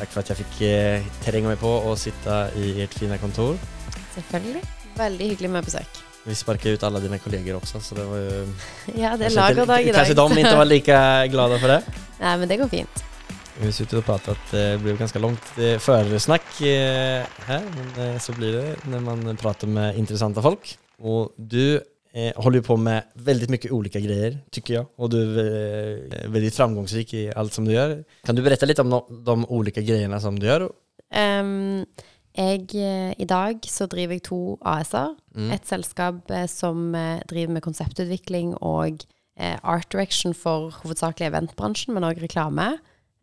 hei. for at jeg fikk fick meg på å sitte i ert fina kontor. Selvfølgelig. Veldig hyggelig med besøk. Vi sparket ut alle dine kolleger også, så det var jo Ja, det er lag og dag i dag. Kanskje de ikke var like glade for det. Nei, men det går fint. Vi sitter og prater pratat, eh, det blir ganske langt eh, her, eh, här men eh, så blir det når man prater med interessante folk. Og du eh, håller på med väldigt mycket olika grejer tycker jag och du är veldig väldigt framgångsrik i allt som du gjør. Kan du berätta litt om no de olika grejerna som du gjør? Um, jeg, eh, I dag så driver jeg to AS-er. Mm. Et selskap eh, som eh, driver med konseptutvikling og eh, art direction for hovedsakelig eventbransjen, men òg reklame.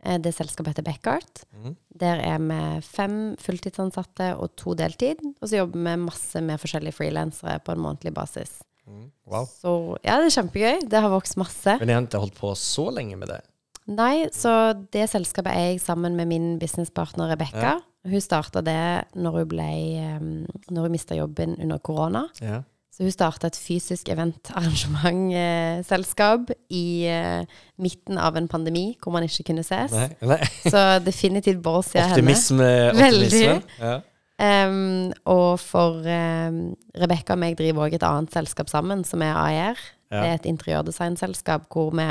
Eh, det selskapet heter Backart. Mm. Der er vi fem fulltidsansatte og to deltid. Og så jobber vi masse med forskjellige frilansere på en månedlig basis. Mm. Wow. Så ja, det er kjempegøy. Det har vokst masse. Men jeg har ikke holdt på så lenge med det? Nei, så det selskapet er jeg sammen med min businesspartner Rebekka. Hun starta det når hun, ble, um, når hun mista jobben under korona. Ja. Så hun starta et fysisk eventarrangementselskap i eh, midten av en pandemi hvor man ikke kunne ses. Nei, nei. Så definitivt å se henne. Optimism, eh, Veldig. optimismen. Ja. Um, og for um, Rebekka og meg driver òg et annet selskap sammen, som er AER. Ja. Det er et interiørdesignselskap hvor vi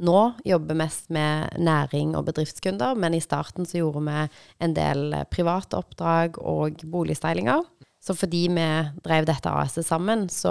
nå jobber mest med næring og bedriftskunder, men i starten så gjorde vi en del private oppdrag og boligstylinger. Så fordi vi drev dette AS-et sammen, så,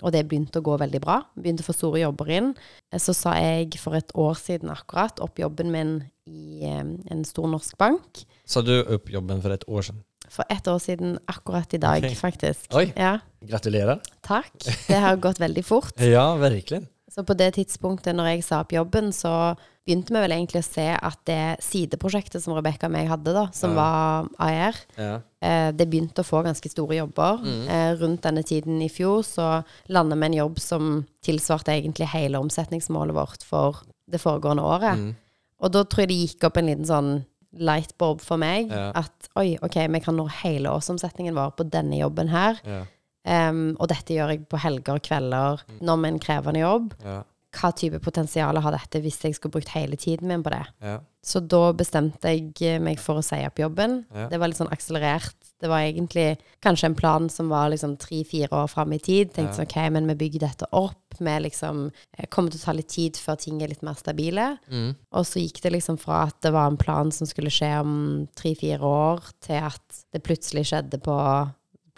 og det begynte å gå veldig bra, begynte å få store jobber inn, så sa jeg for et år siden akkurat opp jobben min i en stor norsk bank. Sa du opp jobben for et år sedan? For ett år siden akkurat i dag, faktisk. Oi. Ja, Gratulerer. takk. Det har gått veldig fort. Ja, virkelig. Så på det tidspunktet når jeg sa opp jobben, så begynte vi vel egentlig å se at det sideprosjektet som Rebekka og meg hadde, da, som Ja. var AR, Ja. eh, det begynte å få ganske store jobber. Eh, rundt denne tiden i fjor så landet vi en jobb som tilsvarte egentlig hele omsetningsmålet vårt for det foregående året. Mm. Og da tror jeg det gikk opp en liten sånn lightbulb for meg. Ja. At oi, ok, vi kan nå hele årsomsetningen vår på denne jobben her. Ja. Um, og dette gjør jeg på helger og kvelder når med en krevende jobb. Ja. Hva type potensial har dette hvis jeg skulle brukt hele tiden min på det? Ja. Så da bestemte jeg meg for å si opp jobben. Det var litt sånn akselerert. Det var egentlig kanskje en plan som var liksom tre-fire år fram i tid. Tenkte sånn, ok, men vi bygger dette opp. Vi liksom eh, kommer til å ta litt tid før ting er litt mer stabile. Mm. Og så gikk det liksom fra at det var en plan som skulle skje om tre-fire år, til at det plutselig skjedde på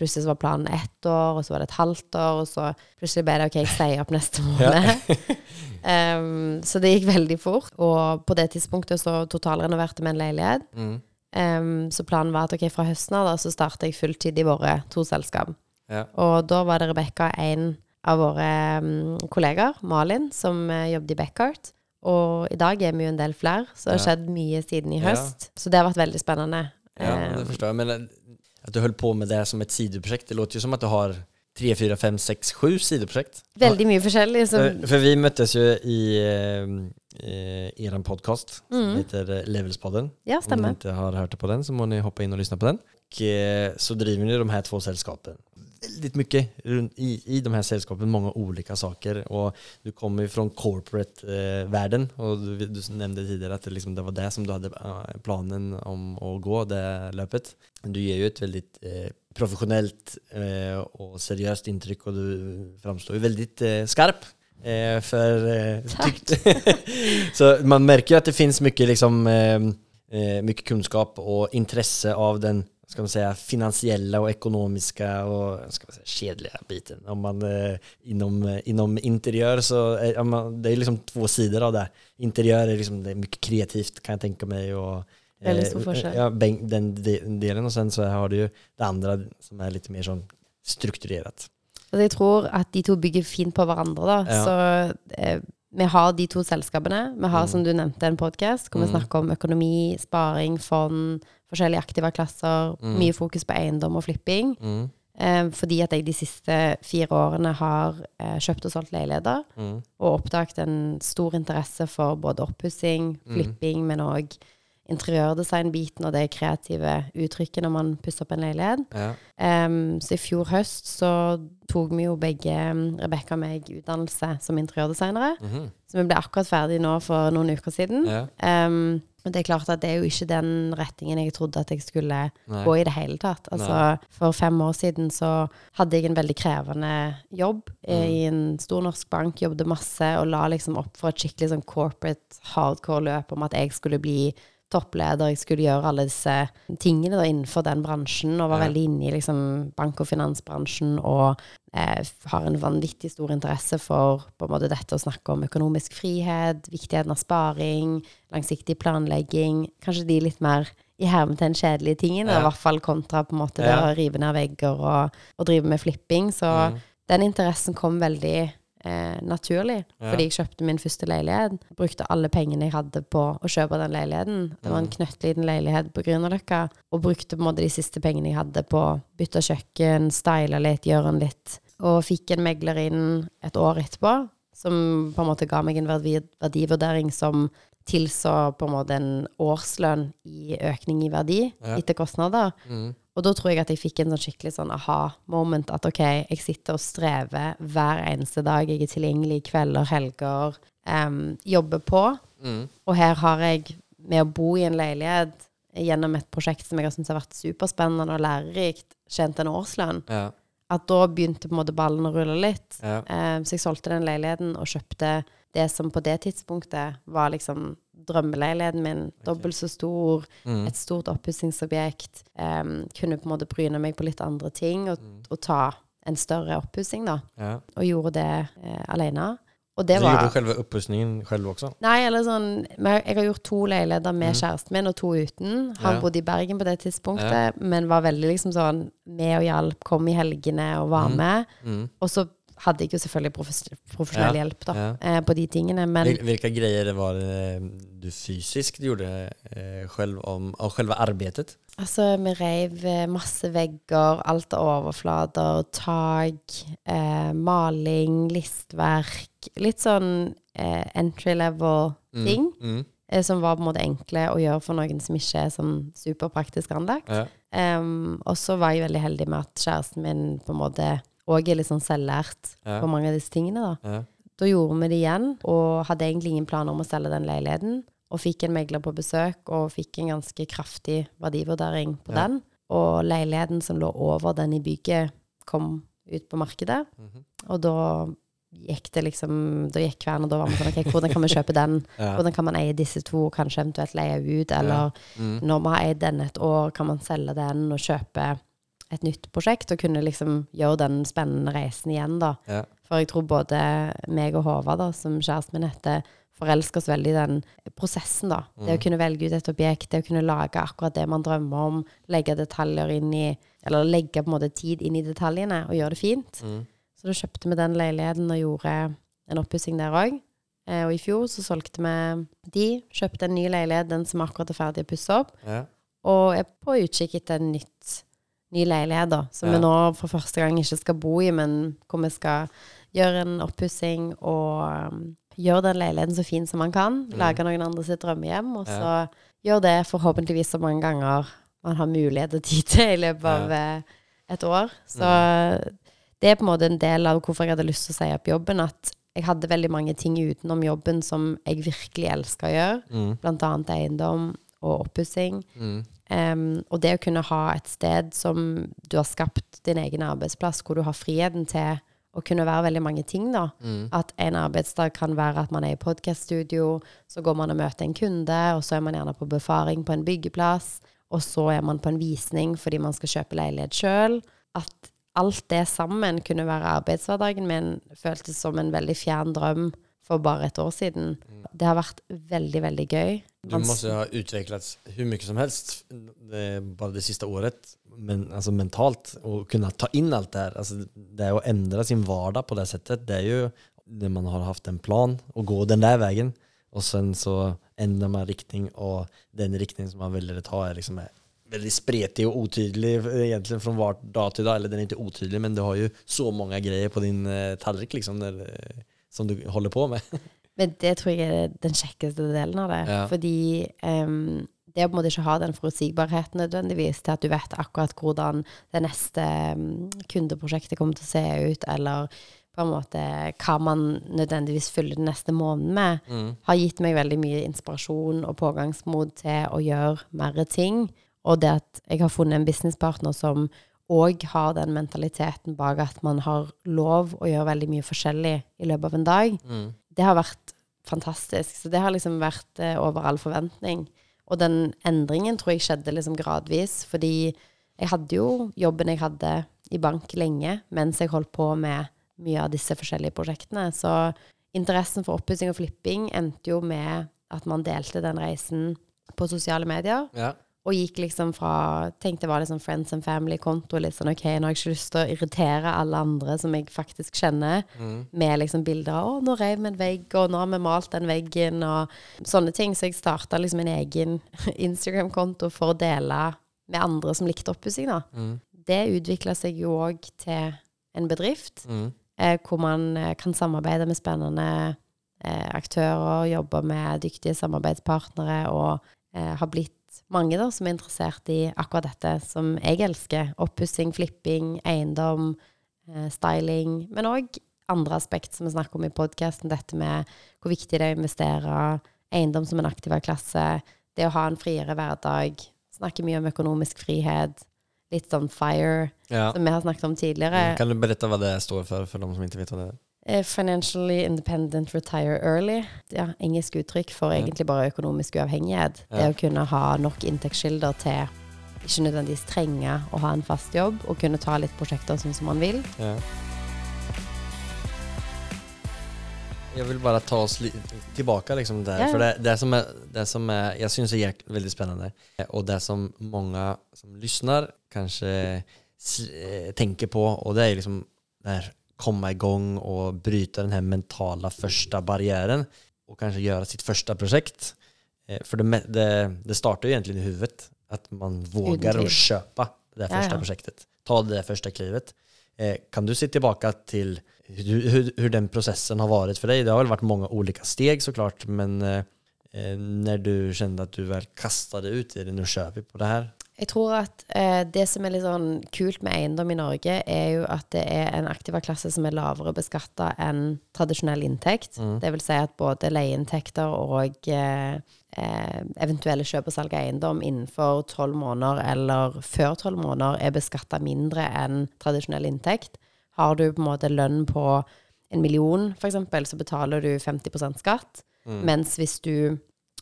Plutselig så var planen ett år, og så var det et halvt år, og så plutselig ble det OK, jeg sier opp neste måned. um, så det gikk veldig fort. Og på det tidspunktet så totalrenoverte vi en leilighet. Mm. Em, så planen var at ok, fra høsten av da, så starter jeg fulltid i våre to selskap. Ja. Og da var det Rebekka, en av våre um, kollegaer, Malin, som uh, jobbet i Backart. Og i dag er vi jo en del flere, så det har Ja. skjedd mye siden i Ja. høst. Så det har vært veldig spennende. ja, det forstår jeg. Men at du holdt på med det som et sideprosjekt, det låter jo som at du har tre, fire, fem, seks, sju sideprosjekt. veldig mye forskjellig. Som, För, för vi møttes jo i eh, en podkast podcast som Mm. heter eh, Levelspodden. ja, Om ni ikke inte har hört på den så må ni hoppa in og lyssna på den. Och, eh, så driver ni de här två sällskapen. Väldigt mycket i, i de här sällskapen, många olika saker. Och du kommer ju från corporate-världen och du, du nämnde tidigare att det, liksom, det var det som du hade eh, planen om å gå, det løpet. Du gir jo et veldig eh, profesjonelt eh, og seriøst inntrykk, og du framstår jo veldig eh, skarp. Eh, för, eh, så man märker ju att det finns mycket liksom eh, eh, mycket kunskap och intresse av den ska man säga, finansiella och ekonomiska och ska man säga, kedliga biten. Om man, eh, inom, eh, inom interiör så är ja, man, det är liksom två sidor av det. Interiör är, liksom, det är mycket kreativt kan jag tänka mig. Och, Väldigt stor forskjell. Ja, den delen och sen så har du ju det andra som är lite mer sånn strukturerat. Så jeg tror at de to bygger fint på hverandre, da. Ja. Så eh, vi har de to selskapene. Vi har, som du nevnte, en podkast hvor vi snakker om økonomi, sparing, fond, forskjellige aktive klasser. Mye fokus på eiendom og flipping. Mm. Eh, fordi at jeg de siste fire årene har eh, kjøpt og solgt leiligheter. Mm. Og oppdaget en stor interesse for både oppussing, flipping, men òg interiørdesignbiten og det kreative uttrykket når man pusser opp en leilighet. Ja. Um, så i fjor høst så tok vi jo begge, mm, Rebekka og meg, utdannelse som interiørdesignere. Mhm. Så vi ble akkurat ferdig nå for noen uker siden. Ja. Um, men det er klart at det er jo ikke den retningen jeg trodde at jeg skulle Nei. gå i det hele tatt. Altså, for fem år siden så hadde jeg en veldig krevende jobb mm. i en stor norsk bank, jobbet masse og la liksom opp for et skikkelig sånn corporate hardcore løp om at jeg skulle bli toppleder, jeg skulle gjøre alle disse tingene da, innenfor den bransjen, og var Ja. veldig inne i liksom bank- og finansbransjen, og eh, har en vanvittig stor interesse for på en måte dette å snakke om økonomisk frihet, viktigheten av sparing, langsiktig planlegging, kanskje de litt mer i hermetegn kjedelige tingene, Ja. i hvert fall kontra på en måte det å rive ned vegger og, og drive med flipping. Så Mm. den interessen kom veldig eh, naturlig, Ja. fordi jeg kjøpte min første leilighet. Brukte alle pengene jeg hadde på å kjøpe den leiligheten. Det var en Mm. knøttliten leilighet på Grünerløkka, og brukte på en måte de siste pengene jeg hadde på å bytte kjøkken, style litt, gjøre den litt. Og fikk en megler inn et år etterpå, som på en måte ga meg en verdi, verdivurdering som tilså på en måte en årslønn i økning i verdi Ja. etter kostnader. Mm. Og da tror jeg at jeg fikk en sånn skikkelig sånn aha-moment. At ok, jeg sitter og strever hver eneste dag. Jeg er tilgjengelig kvelder, helger. Um, jobber på. Mm. Og her har jeg, med å bo i en leilighet gjennom et prosjekt som jeg har syntes har vært superspennende og lærerikt, tjent en årslønn. Ja. At da begynte på en måte ballen å rulle litt. Ja. Um, så jeg solgte den leiligheten og kjøpte det som på det tidspunktet var liksom drømmeleiligheten min. Dobbelt så stor, Mm. et stort oppussingsobjekt. Um, kunne på en måte bryne meg på litt andre ting og, og ta en større oppussing, da. Ja. Og gjorde det eh, alene. Og det Så gjorde du selve oppussingen selv også? Nei, eller sånn Jeg har gjort to leiligheter med kjæresten min, og to uten. Han Ja. bodde i Bergen på det tidspunktet, men var veldig liksom sånn med og hjalp, kom i helgene og var med. Mm. Og så hadde jeg jo selvfølgelig profes profesjonell Ja, hjelp da, ja. eh, på de tingene, men Hvilke greier var det du fysisk gjorde eh, selv om, av selve arbetet? Altså, vi reiv eh, masse vegger, alt av overflater, tak, eh, maling, listverk. Litt sånn eh, entry level-ting, Mm. mm. som var på en måte enkle å gjøre for noen som ikke er sånn superpraktisk anlagt. Ja. Um, og så var jeg veldig heldig med at kjæresten min på en måte òg er litt sånn selvlært Ja. på mange av disse tingene, da. Ja. Da gjorde vi det igjen, og hadde egentlig ingen planer om å selge den leiligheten. Og fikk en megler på besøk, og fikk en ganske kraftig verdivurdering på Ja. den. Og leiligheten som lå over den i bygget, kom ut på markedet. Mhm. Og da gikk det liksom Da gikk kverna. da var vi sånn OK, hvordan kan vi kjøpe den? Ja. Hvordan kan man eie disse to, kanskje eventuelt leie ut? Eller Mm. når man har eid den et år, kan man selge den og kjøpe et nytt prosjekt, og kunne liksom gjøre den spennende reisen igjen, da. Ja. For jeg tror både meg og Håvard, da, som kjæresten min heter, forelsker oss veldig i den prosessen, da. Det å kunne velge ut et objekt, det å kunne lage akkurat det man drømmer om, legge detaljer inn i Eller legge på en måte tid inn i detaljene og gjøre det fint. Mm. Så da kjøpte vi den leiligheten og gjorde en oppussing der òg. Eh, og i fjor så solgte vi de, kjøpte en ny leilighet, den som akkurat er ferdig å pusse opp, Ja. og er på utkikk etter en nytt, ny leilighet, da, som Ja. vi nå for første gang ikke skal bo i, men hvor vi skal gjøre en oppussing og um, gjøre den leiligheten så fin som man kan. Lage noen andre sitt drømmehjem, og så gjøre det forhåpentligvis så mange ganger man har mulighet og tid til i løpet av eh, et år. Så det er på en måte en del av hvorfor jeg hadde lyst til å si opp jobben, at jeg hadde veldig mange ting utenom jobben som jeg virkelig elska å gjøre, Mm. annet eiendom og oppussing. Mm. Em, og det å kunne ha et sted som du har skapt din egen arbeidsplass, hvor du har friheten til å kunne være veldig mange ting, da. Mm. At en arbeidsdag kan være at man er i podkaststudio, så går man og møter en kunde, og så er man gjerne på befaring på en byggeplass, og så er man på en visning fordi man skal kjøpe leilighet sjøl. At alt det sammen kunne være arbeidshverdagen min, føltes som en veldig fjern drøm for bare et år siden. Det har vært veldig, veldig gøy. Du må måste ha utviklet hvor mye som helst bare bara det siste året. Men, altså mentalt å kunne ta inn alt det her. Altså, det å endre ändra sin vardag på det sättet. Det er jo når man har haft en plan å gå den der veien, og sen så ender man riktning og den riktningen som man velger å ta er liksom er veldig spretig og utydelig egentlig fra hver dag til dag. Eller den er ikke utydelig, men du har jo så mange greier på din eh, tallrik liksom eh, som du holder på med. Men det tror jeg er den kjekkeste delen av det. Ja. Fordi um, det å på en måte ikke ha den forutsigbarheten nødvendigvis til at du vet akkurat hvordan det neste kundeprosjektet kommer til å se ut, eller på en måte hva man nødvendigvis fyller den neste måneden med, har gitt meg veldig mye inspirasjon og pågangsmot til å gjøre mer ting. Og det at jeg har funnet en businesspartner som òg har den mentaliteten bak at man har lov å gjøre veldig mye forskjellig i løpet av en dag, det har vært fantastisk. Så det har liksom vært eh, over all forventning. Og den endringen tror jeg skjedde liksom gradvis, fordi jeg hadde jo jobben jeg hadde i bank lenge, mens jeg holdt på med mye av disse forskjellige prosjektene. Så interessen for oppussing og flipping endte jo med at man delte den reisen på sosiale medier. Ja. Og gikk liksom fra Tenkte det var liksom Friends and Family-konto. Litt sånn OK, nå har jeg ikke lyst til å irritere alle andre som jeg faktisk kjenner, med liksom bilder av 'Å, nå rev vi en vegg', og 'nå har vi malt den veggen', og sånne ting. Så jeg starta liksom en egen Instagram-konto for å dele med andre som likte oppussing, da. Det utvikla seg jo òg til en bedrift, eh, hvor man eh, kan samarbeide med spennende eh, aktører, jobbe med dyktige samarbeidspartnere, og eh, har blitt mange da, som er interessert i akkurat dette som jeg elsker. Oppussing, flipping, eiendom, eh, styling, men òg andre aspekt som vi snakker om i podkasten. Dette med hvor viktig det er å investere, eiendom som en aktiv klasse, det å ha en friere hverdag. Snakker mye om økonomisk frihet. Litt sånn FIRE, Ja. som vi har snakket om tidligere. Kan du berette hva det står for, for de som ikke vet hva det är? Eh, Financially independent retire early. Ja, engelsk uttrykk for egentlig bare økonomisk uavhengighet. Det å kunne ha nok inntektskilder til ikke nødvendigvis trenge å ha en fast jobb, og kunne ta litt prosjekter sånn som man vil. Ja. Jeg vil bare ta oss litt tilbake liksom der. För det, det, som er, det som er, jeg syns er veldig spennende, og det som mange som lytter, kanskje eh, på. og det er liksom det här komma igång och bryta den här mentala första barriären. Och kanske göra sitt första projekt. For För det, det, det startar ju egentligen i huvudet. Att man vågar å att köpa det där Ja, första ja. projektet. Ta det där första klivet. Eh, Kan du se tillbaka till hur, hur, hur den processen har varit för dig? Det har väl varit många olika steg såklart, men eh, eh, när du kände att du väl kastade ut i det, nu kör vi på det här. Jeg tror at eh, det som er litt sånn kult med eiendom i Norge, er jo at det er en aktiva klasse som er lavere beskatta enn tradisjonell inntekt. Det vil si at både leieinntekter og eh, eh, eventuelle kjøp og salg av eiendom innenfor tolv måneder eller før tolv måneder er beskatta mindre enn tradisjonell inntekt. Har du på en måte lønn på en million, f.eks., så betaler du 50% skatt. Mens hvis du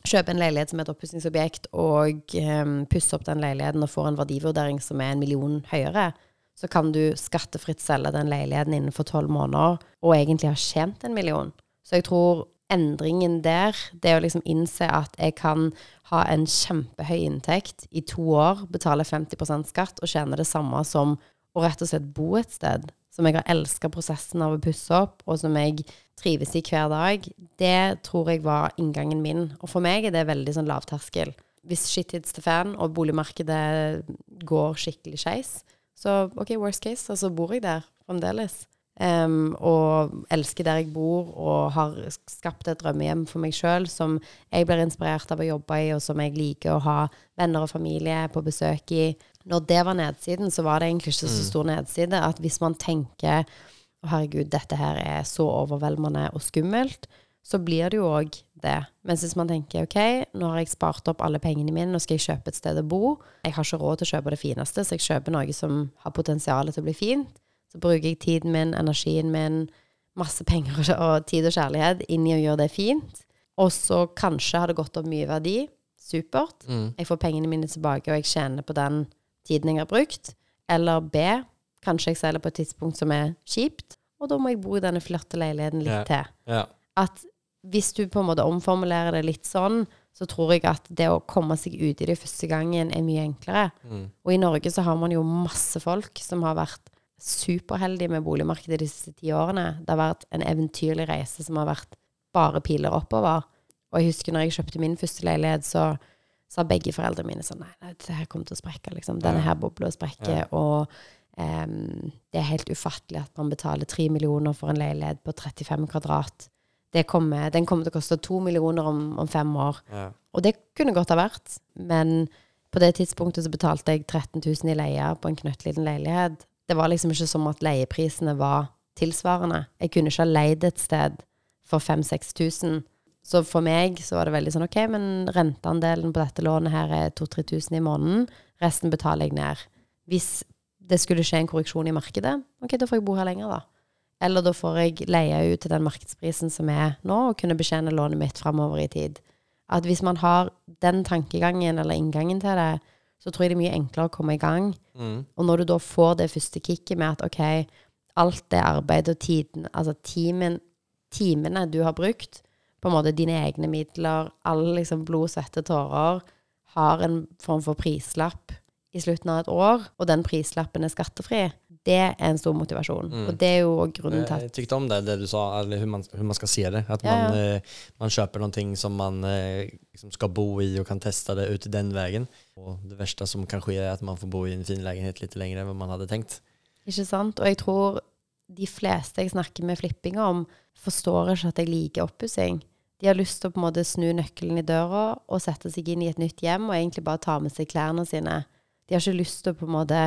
kjøper en leilighet som et oppussingsobjekt, og um, pusse opp den leiligheten og får en verdivurdering som er en million høyere, så kan du skattefritt selge den leiligheten innenfor tolv måneder, og egentlig ha tjent en million. Så jeg tror endringen der, det å liksom innse at jeg kan ha en kjempehøy inntekt i to år, betale 50% skatt og tjene det samme som å rett og slett bo et sted, som jeg har elska prosessen av å pusse opp, og som jeg trives i hver dag, det tror jeg var inngangen min. Og for meg er det veldig sånn lavterskel. Hvis shit hits the fan, og boligmarkedet går skikkelig skeis, så OK, worst case, og så bor jeg der fremdeles. Um, og elsker der jeg bor, og har skapt et drømmehjem for meg sjøl som jeg blir inspirert av å jobbe i, og som jeg liker å ha venner og familie på besøk i. Når det var nedsiden, så var det egentlig ikke så stor nedside at hvis man tenker å herregud, dette her er så overveldende og skummelt, så blir det jo òg det. Mens hvis man tenker ok, nå har jeg spart opp alle pengene mine, nå skal jeg kjøpe et sted å bo. Jeg har ikke råd til å kjøpe det fineste, så jeg kjøper noe som har potensial til å bli fint. Så bruker jeg tiden min, energien min, masse penger og og tid og kjærlighet inn i å gjøre det fint. Og så kanskje har det gått opp mye verdi. Supert. Jeg får pengene mine tilbake, og jeg tjener på den tiden jeg har brukt. Eller B, kanskje jeg selger på et tidspunkt som er kjipt, og da må jeg bo i denne flotte leiligheten litt Ja. til. Ja. At hvis du på en måte omformulerer det litt sånn, så tror jeg at det å komme seg ut i det første gangen er mye enklere. Og i Norge så har man jo masse folk som har vært superheldige med boligmarkedet de siste ti årene. Det har vært en eventyrlig reise som har vært bare piler oppover. Og jeg husker når jeg kjøpte min første leilighet, så sa begge foreldrene mine sånn Nei, nei det her kommer til å sprekke, liksom. Denne her bobla sprekker. Og em, det er helt ufattelig at man betaler tre millioner for en leilighet på 35 kvadrat. Det kommer, den kommer til å koste to millioner om, om fem år. Ja. Og det kunne godt ha vært, men på det tidspunktet så betalte jeg 13 000 i leie på en knøttliten leilighet. Det var liksom ikke som at leieprisene var tilsvarende. Jeg kunne ikke ha leid et sted for 5000-6000. Så for meg så var det veldig sånn OK, men renteandelen på dette lånet her er 2000-3000 i måneden. Resten betaler jeg ned. Hvis det skulle skje en korreksjon i markedet, OK, da får jeg bo her lenger, da. Eller da får jeg leie ut til den markedsprisen som er nå, og kunne betjene lånet mitt framover i tid. At hvis man har den tankegangen eller inngangen til det, så tror jeg det er mye enklere å komme i gang. Mm. Og når du da får det første kicket med at OK, alt det arbeidet og tiden, altså timen, timene du har brukt, på en måte dine egne midler, alle liksom blod, svette, tårer, har en form for prislapp i slutten av et år, og den prislappen er skattefri, det er en stor motivasjon. Mm. Og det er jo grunnen til at Jeg tykte om det, det du sa, eller hur man, man skal se det. At man, ja. ja. man köper någonting som man eh, liksom skal bo i og kan teste det ut den veien. Og det verste som kan skje, er at man får bo i en fin leilighet litt lenger enn man hadde tenkt. Ikke sant? Og jeg tror de fleste jeg snakker med flipping om, forstår ikke at jeg liker oppussing. De har lyst til å på en måte snu nøkkelen i døra og sette seg inn i et nytt hjem og egentlig bare ta med seg klærne sine. De har ikke lyst til å på en måte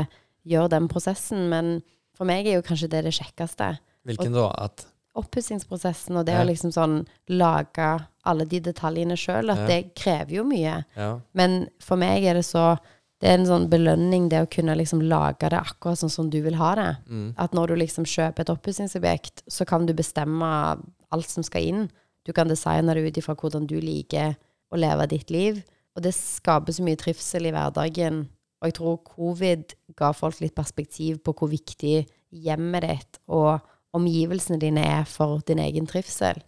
gjøre den prosessen, men for meg er jo kanskje det det kjekkeste. Hvilken da? At Oppussingsprosessen og det Ja. å liksom sånn lage alle de detaljene sjøl, at Ja. det krever jo mye. ja. Men for meg er det så Det er en sånn belønning, det å kunne liksom lage det akkurat sånn som du vil ha det. Mm. At når du liksom kjøper et oppussingsobjekt, så kan du bestemme alt som skal inn. Du kan designe det ut ifra hvordan du liker å leve ditt liv. Og det skaper så mye trivsel i hverdagen. Og jeg tror covid ga folk litt perspektiv på hvor viktig hjemmet ditt og omgivelsene dine er for din egen trivsel.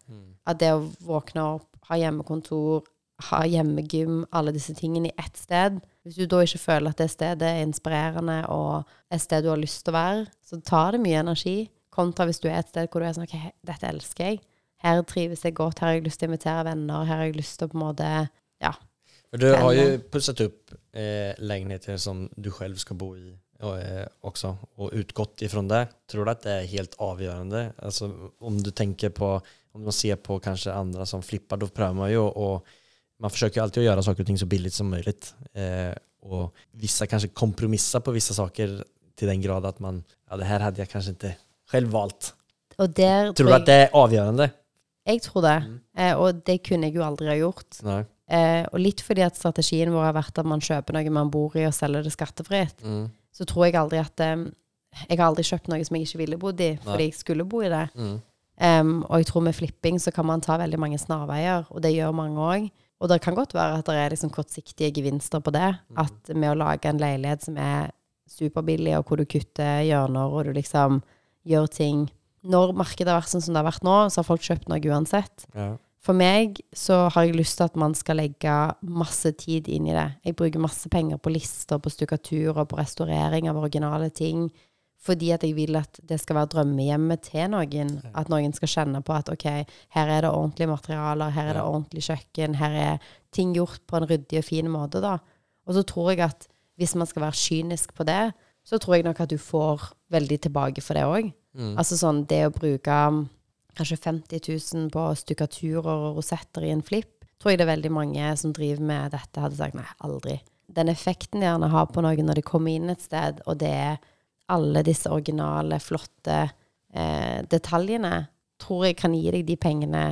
At det å våkne opp, ha hjemmekontor, ha hjemmegym, alle disse tingene i ett sted Hvis du da ikke føler at det stedet er inspirerende og et sted du har lyst til å være, så tar det mye energi. Kontra hvis du er et sted hvor du er sånn OK, dette elsker jeg. Her trives jeg godt, her har jeg lyst til å invitere venner, her har jeg lyst til å på en måte Ja. Du har jo pusset upp eh, lägenheter som du själv ska bo i eh, också och utgått ifrån det. Tror du att det är helt avgörande? Alltså om du tänker på, om man ser på kanske andra som flippar, då prövar man ju och, och man försöker alltid att göra saker och ting så billigt som möjligt. Eh, och vissa kanske kompromissar på vissa saker till den grad att man, ja det här hade jag kanske inte själv valt. Og Tror du at att det är avgörande? Jeg tror det. Eh, og det kunne jeg jo aldri ha gjort. Nej. Eh, og litt fordi at strategien vår har vært at man kjøper noe man bor i, og selger det skattefritt, Mm. så tror jeg aldri at eh, Jeg har aldri kjøpt noe som jeg ikke ville bodd i, fordi Nei. jeg skulle bo i det. Mm. Em, og jeg tror med flipping så kan man ta veldig mange snarveier, og det gjør mange òg. Og det kan godt være at det er liksom kortsiktige gevinster på det. At med å lage en leilighet som er superbillig, og hvor du kutter hjørner, og du liksom gjør ting Når markedet har vært sånn som det har vært nå, så har folk kjøpt noe uansett. Ja. For meg så har jeg lyst til at man skal legge masse tid inn i det. Jeg bruker masse penger på lister, på stukkatur og på restaurering av originale ting. Fordi at jeg vil at det skal være drømmehjemmet til noen. At noen skal kjenne på at ok, her er det ordentlige materialer, her er det ordentlig kjøkken, her er ting gjort på en ryddig og fin måte, da. Og så tror jeg at hvis man skal være kynisk på det, så tror jeg nok at du får veldig tilbake for det òg. Mm. Altså sånn det å bruke kanskje 50 000 på stukkaturer og rosetter i en flipp, tror jeg det er veldig mange som driver med dette, hadde sagt nei, aldri. Den effekten de gjerne har på noen når de kommer inn et sted, og det er alle disse originale, flotte eh, detaljene, tror jeg kan gi deg de pengene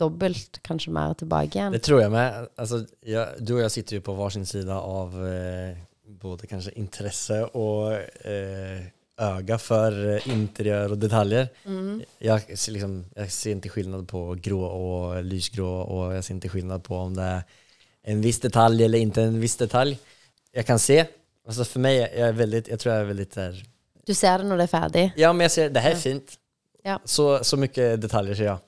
dobbelt, kanskje mer tilbake igjen. Det tror jeg med. Altså, jeg, du og jeg sitter jo på hver sin side av eh, både kanskje interesse og eh, öga för eh, interiör och detaljer. Jag, ser liksom, jag ser inte skillnad på grå och lysgrå och jag ser inte skillnad på om det är en viss detalj eller inte en viss detalj. Jag kan se, alltså för mig, jag, är väldigt, jag tror jag är väldigt där, Du ser det når det er ferdig. ja men jag ser, det här är fint. Ja. Så, så mycket detaljer ser jag.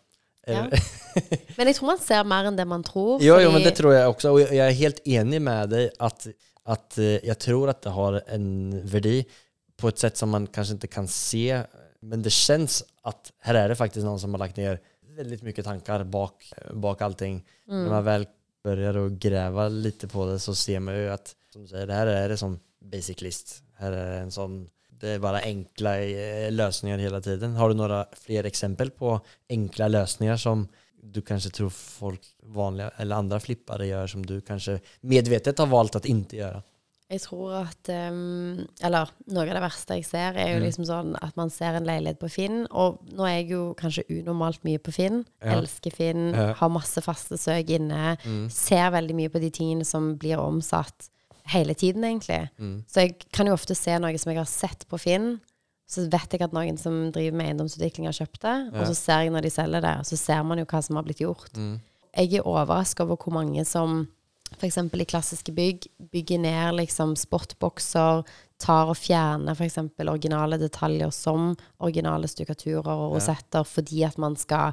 Ja. Men jeg tror man ser mer enn det man tror. Jo, jo, men det tror jag också. Och jag er är helt enig med dig att, att eh, jag tror att det har en värde på et sett som man kanskje ikke kan se. Men det kjennes at her er det faktisk noen som har lagt ned veldig mye tanker bak, bak allting. Når man vel begynner å grave litt på det, så ser man jo at som du sier, det her er det sånn basic list. Her er det en sånn det er bare enkle eh, løsninger hele tiden. Har du noen flere eksempel på enkle løsninger som du kanskje tror folk vanlige eller andre flippere gjør, som du kanskje medvetet har valgt å ikke gjøre? Jeg tror at um, Eller noe av det verste jeg ser, er jo Mm. liksom sånn at man ser en leilighet på Finn, og nå er jeg jo kanskje unormalt mye på Finn. Ja. Elsker Finn, Ja. har masse faste søk inne. Mm. Ser veldig mye på de tingene som blir omsatt hele tiden, egentlig. Mm. Så jeg kan jo ofte se noe som jeg har sett på Finn. Så vet jeg at noen som driver med eiendomsutvikling, har kjøpt det. Ja. Og så ser jeg når de selger det, og så ser man jo hva som har blitt gjort. Mm. Jeg er overraska over hvor mange som f.eks. i klassiske bygg bygger ned liksom sportbokser, tar og fjerner f.eks. originale detaljer som originale stukaturer og Ja. rosetter fordi at man skal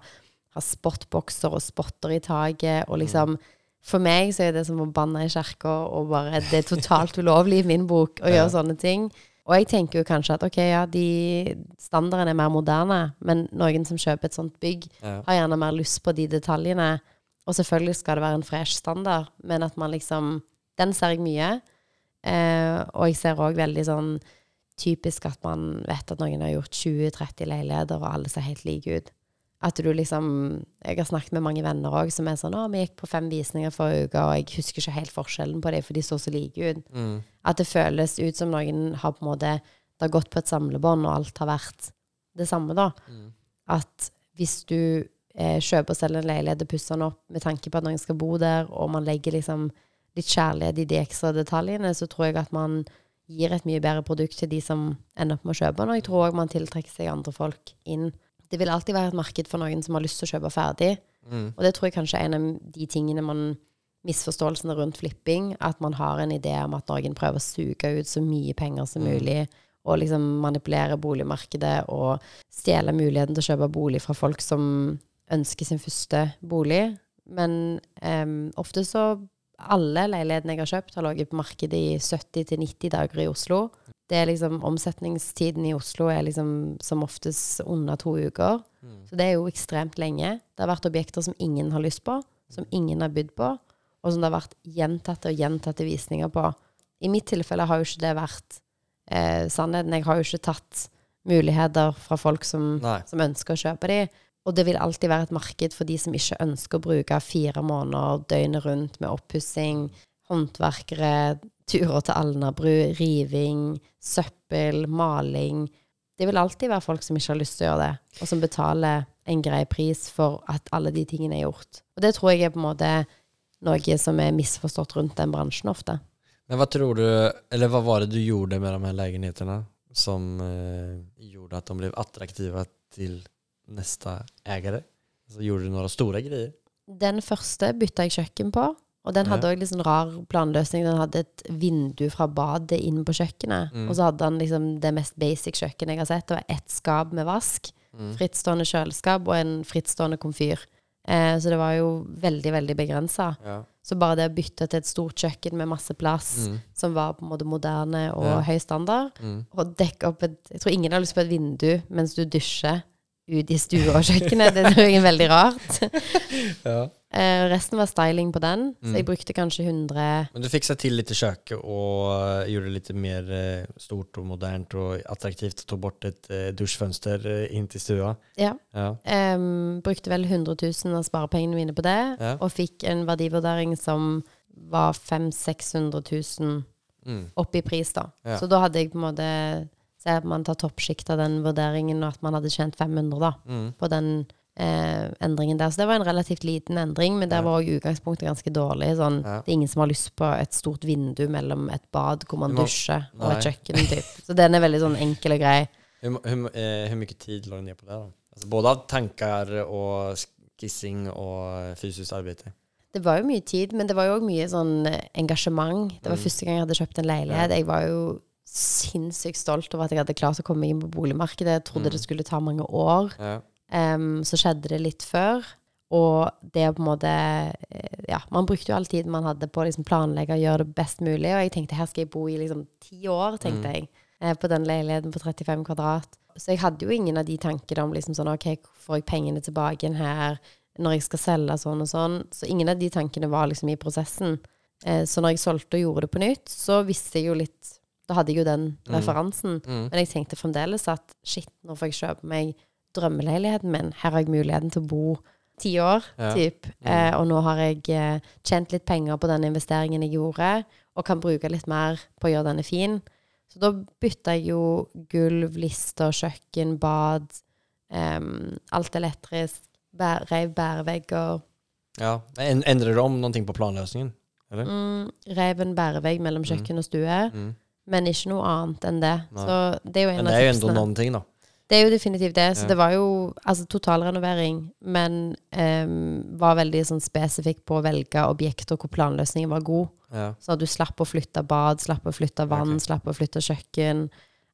ha sportbokser og spotter i taket og liksom For meg så er det som å banne i kirka, og bare Det er totalt ulovlig i min bok å Ja. gjøre sånne ting. Og jeg tenker jo kanskje at ok, ja, de standardene er mer moderne, men noen som kjøper et sånt bygg, Ja. har gjerne mer lyst på de detaljene. Og selvfølgelig skal det være en fresh standard, men at man liksom Den ser jeg mye. Eh, og jeg ser òg veldig sånn typisk at man vet at noen har gjort 20-30 leiligheter, og alle ser helt like ut. At du liksom Jeg har snakket med mange venner òg som er sånn 'Å, vi gikk på fem visninger forrige uke, og jeg husker ikke helt forskjellen på dem, for de så så like ut'. Mm. At det føles ut som noen har på en måte Det har gått på et samlebånd, og alt har vært det samme, da. Mm. At hvis du eh, kjøper og selger en leilighet og pusser den opp med tanke på at noen skal bo der, og man legger liksom litt kjærlighet i de ekstra detaljene, så tror jeg at man gir et mye bedre produkt til de som ender opp med å kjøpe den. Og jeg tror òg man tiltrekker seg andre folk inn. Det vil alltid være et marked for noen som har lyst til å kjøpe ferdig. Mm. Og det tror jeg kanskje er en av de tingene man Misforståelsene rundt flipping. At man har en idé om at noen prøver å suge ut så mye penger som mulig. Og liksom manipulere boligmarkedet og stjele muligheten til å kjøpe bolig fra folk som ønsker sin første bolig. Men um, ofte så Alle leilighetene jeg har kjøpt, har ligget på markedet i 70-90 dager i Oslo. Det er liksom Omsetningstiden i Oslo er liksom som oftest under to uker. Mm. Så det er jo ekstremt lenge. Det har vært objekter som ingen har lyst på, som ingen har bydd på, og som det har vært gjentatte og gjentatte visninger på. I mitt tilfelle har jo ikke det vært eh, sannheten. Jeg har jo ikke tatt muligheter fra folk som, som ønsker å kjøpe de. Og det vil alltid være et marked for de som ikke ønsker å bruke fire måneder døgnet rundt med oppussing, håndverkere, turer til Alnabru, riving, søppel, maling. Det vil alltid være folk som ikke har lyst til å gjøre det, og som betaler en grei pris for at alle de tingene er gjort. Og det tror jeg er på en måte noe som er misforstått rundt den bransjen ofte. Men hva tror du, eller hva var det du gjorde med de her leilighetene som eh, gjorde at de ble attraktive til neste eiere? Så gjorde du noen store greier? Den første bytta jeg kjøkken på, og den hadde Ja. òg litt sånn rar planløsning. Den hadde et vindu fra badet inn på kjøkkenet, Mm. og så hadde han liksom det mest basic kjøkkenet jeg har sett. Det var ett skap med vask, Mm. frittstående kjøleskap og en frittstående komfyr. Eh, så det var jo veldig, veldig begrensa. Ja. Så bare det å bytte til et stort kjøkken med masse plass, Mm. som var på en måte moderne og Ja. høy standard, Mm. og dekke opp et Jeg tror ingen har lyst på et vindu mens du dusjer ut i stua og kjøkkenet. Det er er veldig rart. Ja. uh, resten var styling på den, Mm. så jeg brukte kanskje 100 Men du fiksa til litt i kjøkkenet og gjorde det litt mer eh, stort og modernt og attraktivt. Tog bort et uh, dusjfønster inn til stua. Ja. Ja. Um, brukte vel 100 000 av sparepengene mine på det, Ja. og fikk en verdivurdering som var 500 000-600 000 Mm. opp i pris, da. Ja. Så da hadde jeg på en måte Se at man tar toppsjikt av den vurderingen, og at man hadde tjent 500 da, Mm. på den eh, endringen der. Så det var en relativt liten endring, men der Ja. var òg utgangspunktet ganske dårlig. Sånn, Ja. Det er ingen som har lyst på et stort vindu mellom et bad hvor man må- dusjer, og et kjøkken. Typ. Så den er veldig sånn enkel og grei. Hvor mye eh, hur tid la du ned på det? da? Altså, både av tanker og skissing og fysisk arbeid. Det var jo mye tid, men det var jo òg mye sånn eh, engasjement. Det var Mm. første gang jeg hadde kjøpt en leilighet. Jeg var jo sinnssykt stolt over at jeg hadde klart å komme meg inn på boligmarkedet. Jeg trodde Mm. det skulle ta mange år. Ja. Um, så skjedde det litt før. Og det er på en måte eh, Ja, man brukte jo all tiden man hadde på å liksom planlegge og gjøre det best mulig. Og jeg tenkte her skal jeg bo i liksom ti år, tenkte Mm. jeg. eh, på den leiligheten på 35 kvadrat. Så jeg hadde jo ingen av de tankene om liksom sånn OK, får jeg pengene tilbake igjen her når jeg skal selge sånn og sånn? Så ingen av de tankene var liksom i prosessen. Eh, så når jeg solgte og gjorde det på nytt, så visste jeg jo litt Da hadde jeg jo den referansen. Mm. Men jeg tenkte fremdeles at shit, nå får jeg kjøpe meg drømmeleiligheten min. Her har jeg muligheten til å bo ti år, Ja. typ. Mm. Eh, og nå har jeg eh, tjent litt penger på den investeringen jeg gjorde, og kan bruke litt mer på å gjøre denne fin. Så da bytta jeg jo gulv, lister, kjøkken, bad, Um, alt elektrisk. Bær, reiv bærevegger. Ja. Endrer du om noen ting på planløsningen? Eller? Mm, reiv en bærevegg mellom kjøkken og stue. Mm. Men ikke noe annet enn det. Nei. Så det er jo en Men det er jo enda noen ting, da. Det er jo definitivt det. Så Ja. det var jo altså totalrenovering, men um, var veldig sånn spesifikk på å velge objekter hvor planløsningen var god. Ja. Så at du slapp å flytte bad, slapp å flytte vann, okay. slapp å flytte kjøkken.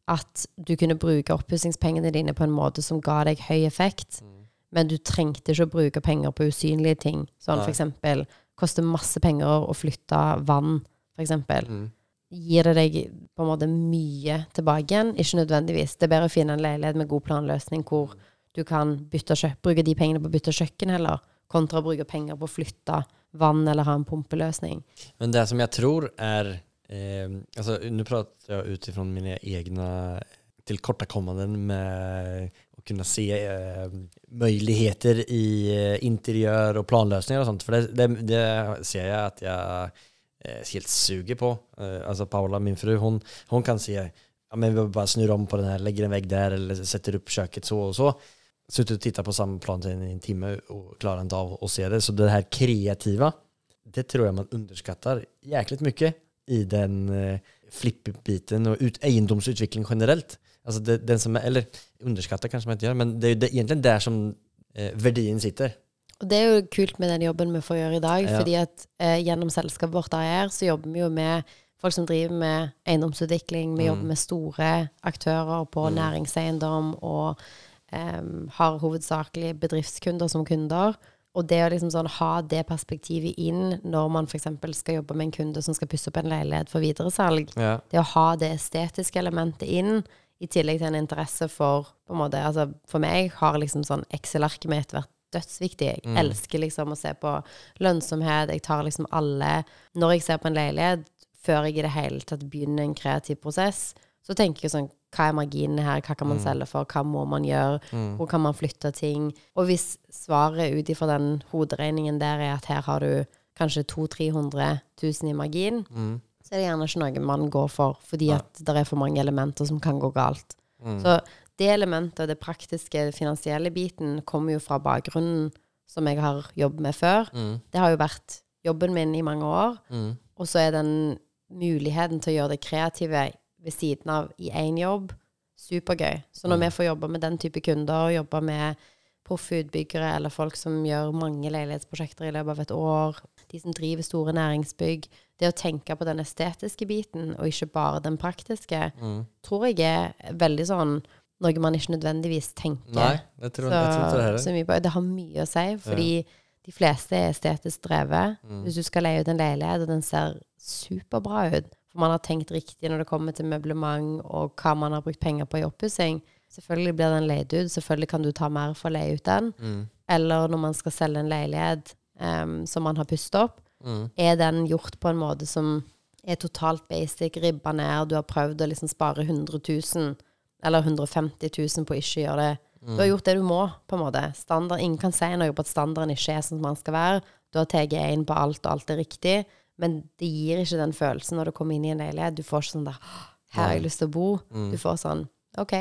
At du kunne bruke oppussingspengene dine på en måte som ga deg høy effekt. Mm. Men du trengte ikke å bruke penger på usynlige ting. Sånn Nei. for eksempel koster masse penger å flytte vann, for eksempel. Mm. Gir det deg på en måte mye tilbake igjen? Ikke nødvendigvis. Det er bedre å finne en leilighet med god planløsning hvor du kan bytte kjø bruke de pengene på å bytte kjøkken heller, kontra å bruke penger på å flytte vann eller ha en pumpeløsning. Men det som jeg tror er eh, nå prater jeg jag utifrån mine egne tilkortekommende med å kunne se eh, muligheter i eh, interiør og planløsninger og sånt. For det, det, det ser jeg at jeg eh, helt suger på. Eh, alltså Paula, min fru, hon, hon kan se ja, men vi bara snurrar om på den här, lägger en vägg där eller sätter upp köket så och så. Suttit och tittat på samma plan i en timme och klarar inte av att se det. Så det här kreativa, det tror jag man underskattar jäkligt mycket i den eh, flippbiten och ut, egendomsutveckling generellt. Alltså det, den som är, eller underskattar kanske man inte gör, men det är det, egentligen där som eh, verdien sitter. Og det er jo kult med den jobben vi får gjøre i dag, Ja. fordi at eh, gjennom selskapet vårt AER så jobber vi jo med folk som driver med eiendomsutvikling, vi Mm. jobber med store aktører på Mm. næringseiendom og eh, har hovedsakelig bedriftskunder som kunder. Og det å liksom sånn ha det perspektivet inn når man f.eks. skal jobbe med en kunde som skal pusse opp en leilighet for videresalg, Ja. det å ha det estetiske elementet inn, i tillegg til en interesse for på en måte, altså For meg har liksom sånn Excel-arket mitt vært dødsviktig. Jeg Mm. elsker liksom å se på lønnsomhet. Jeg tar liksom alle Når jeg ser på en leilighet, før jeg i det hele tatt begynner en kreativ prosess, så tenker jeg sånn Hva er marginene her? Hva kan man Mm. selge for? Hva må man gjøre? Mm. Hvor kan man flytte ting? Og hvis svaret ut ifra den hoderegningen der er at her har du kanskje 200 000-300 000 i margin, Mm. så er det gjerne ikke noe man går for, fordi at det er for mange elementer som kan gå galt. Mm. Så det elementet, det praktiske, finansielle biten, kommer jo fra bakgrunnen som jeg har jobbet med før. Mm. Det har jo vært jobben min i mange år. Mm. Og så er den muligheten til å gjøre det kreative ved siden av i én jobb supergøy. Så når Mm. vi får jobbe med den type kunder, og jobbe med proffe utbyggere eller folk som gjør mange leilighetsprosjekter i løpet av et år, de som driver store næringsbygg, det å tenke på den estetiske biten og ikke bare den praktiske, Mm. tror jeg er veldig sånn noe man ikke nødvendigvis tenker Nei, jeg tror, jeg tror det så, mye på. Det har mye å si, fordi de fleste er estetisk drevet. Mm. Hvis du skal leie ut en leilighet, og den ser superbra ut, for man har tenkt riktig når det kommer til møblement og hva man har brukt penger på i oppussing, selvfølgelig blir den leid ut. Selvfølgelig kan du ta mer for å leie ut den. Mm. Eller når man skal selge en leilighet um, som man har pustet opp, Mm. er den gjort på en måte som er totalt basic, ribba ned, du har prøvd å liksom spare 100 000 eller 150 000 på å ikke gjøre det. Du har gjort det du må, på en måte. Standard, ingen kan si noe på at standarden ikke er som den skal være. Du har tatt én på alt, og alt er riktig. Men det gir ikke den følelsen når du kommer inn i en leilighet. Du får ikke sånn der Her har jeg lyst til å bo. Mm. Du får sånn OK,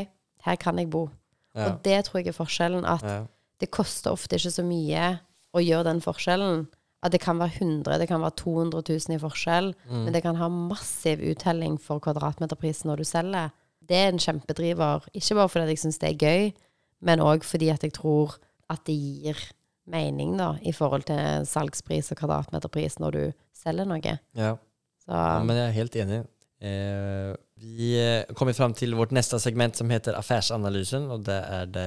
her kan jeg bo. Ja. Og det tror jeg er forskjellen. At Ja. det koster ofte ikke så mye å gjøre den forskjellen. At det kan være 100 det kan være 200 000 i forskjell, Mm. men det kan ha massiv uttelling for kvadratmeterprisen når du selger. Det er en kjempedriver. Ikke bare fordi jeg syns det er gøy, men òg fordi at jeg tror at det gir mening da, i forhold til salgspris og kvadratmeterpris når du selger noe. Ja. Så Ja, men jeg er helt enig. Eh, vi eh, kommer fram til vårt neste segment som heter Affærsanalysen. Og det er det,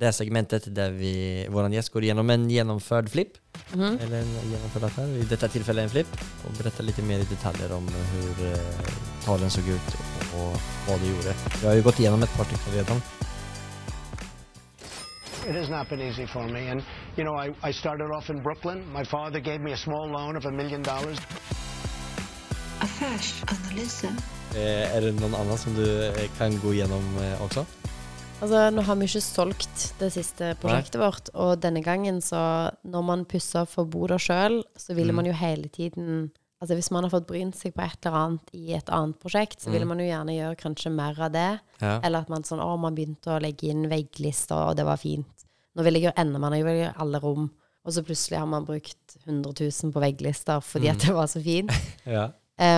det segmentet der vi, vår gjest går gjennom en gjennomført flipp. mhm. Eller en gjennomført affär. I dette tilfellet en flipp. Og beretter litt mer i detaljer om hvordan eh, talen så ut. Og, och vad du gjorde. Jag har ju gått igenom ett par stycken redan. It has not been easy for me. And, you know, I, I started off in Brooklyn. My father gave me a small loan of a million dollars. Affärsanalysen. Eh, är det någon annan som du eh, kan gå igenom eh, också? Altså, nå har vi ikke solgt det siste prosjektet vårt, og denne gangen så Når man pusser for boda sjøl, så ville Mm. man jo hele tiden Altså hvis man har fått brynt seg på et eller annet i et annet prosjekt, så ville man jo gjerne gjøre kanskje mer av det. Mm. Ja. Eller at man sånn Å, man begynte å legge inn vegglister, og det var fint. Nå vil jeg gjøre enda mer, jeg vil gjøre alle rom. Og så plutselig har man brukt 100 000 på vegglister fordi Mm. at det var så fint. Ja.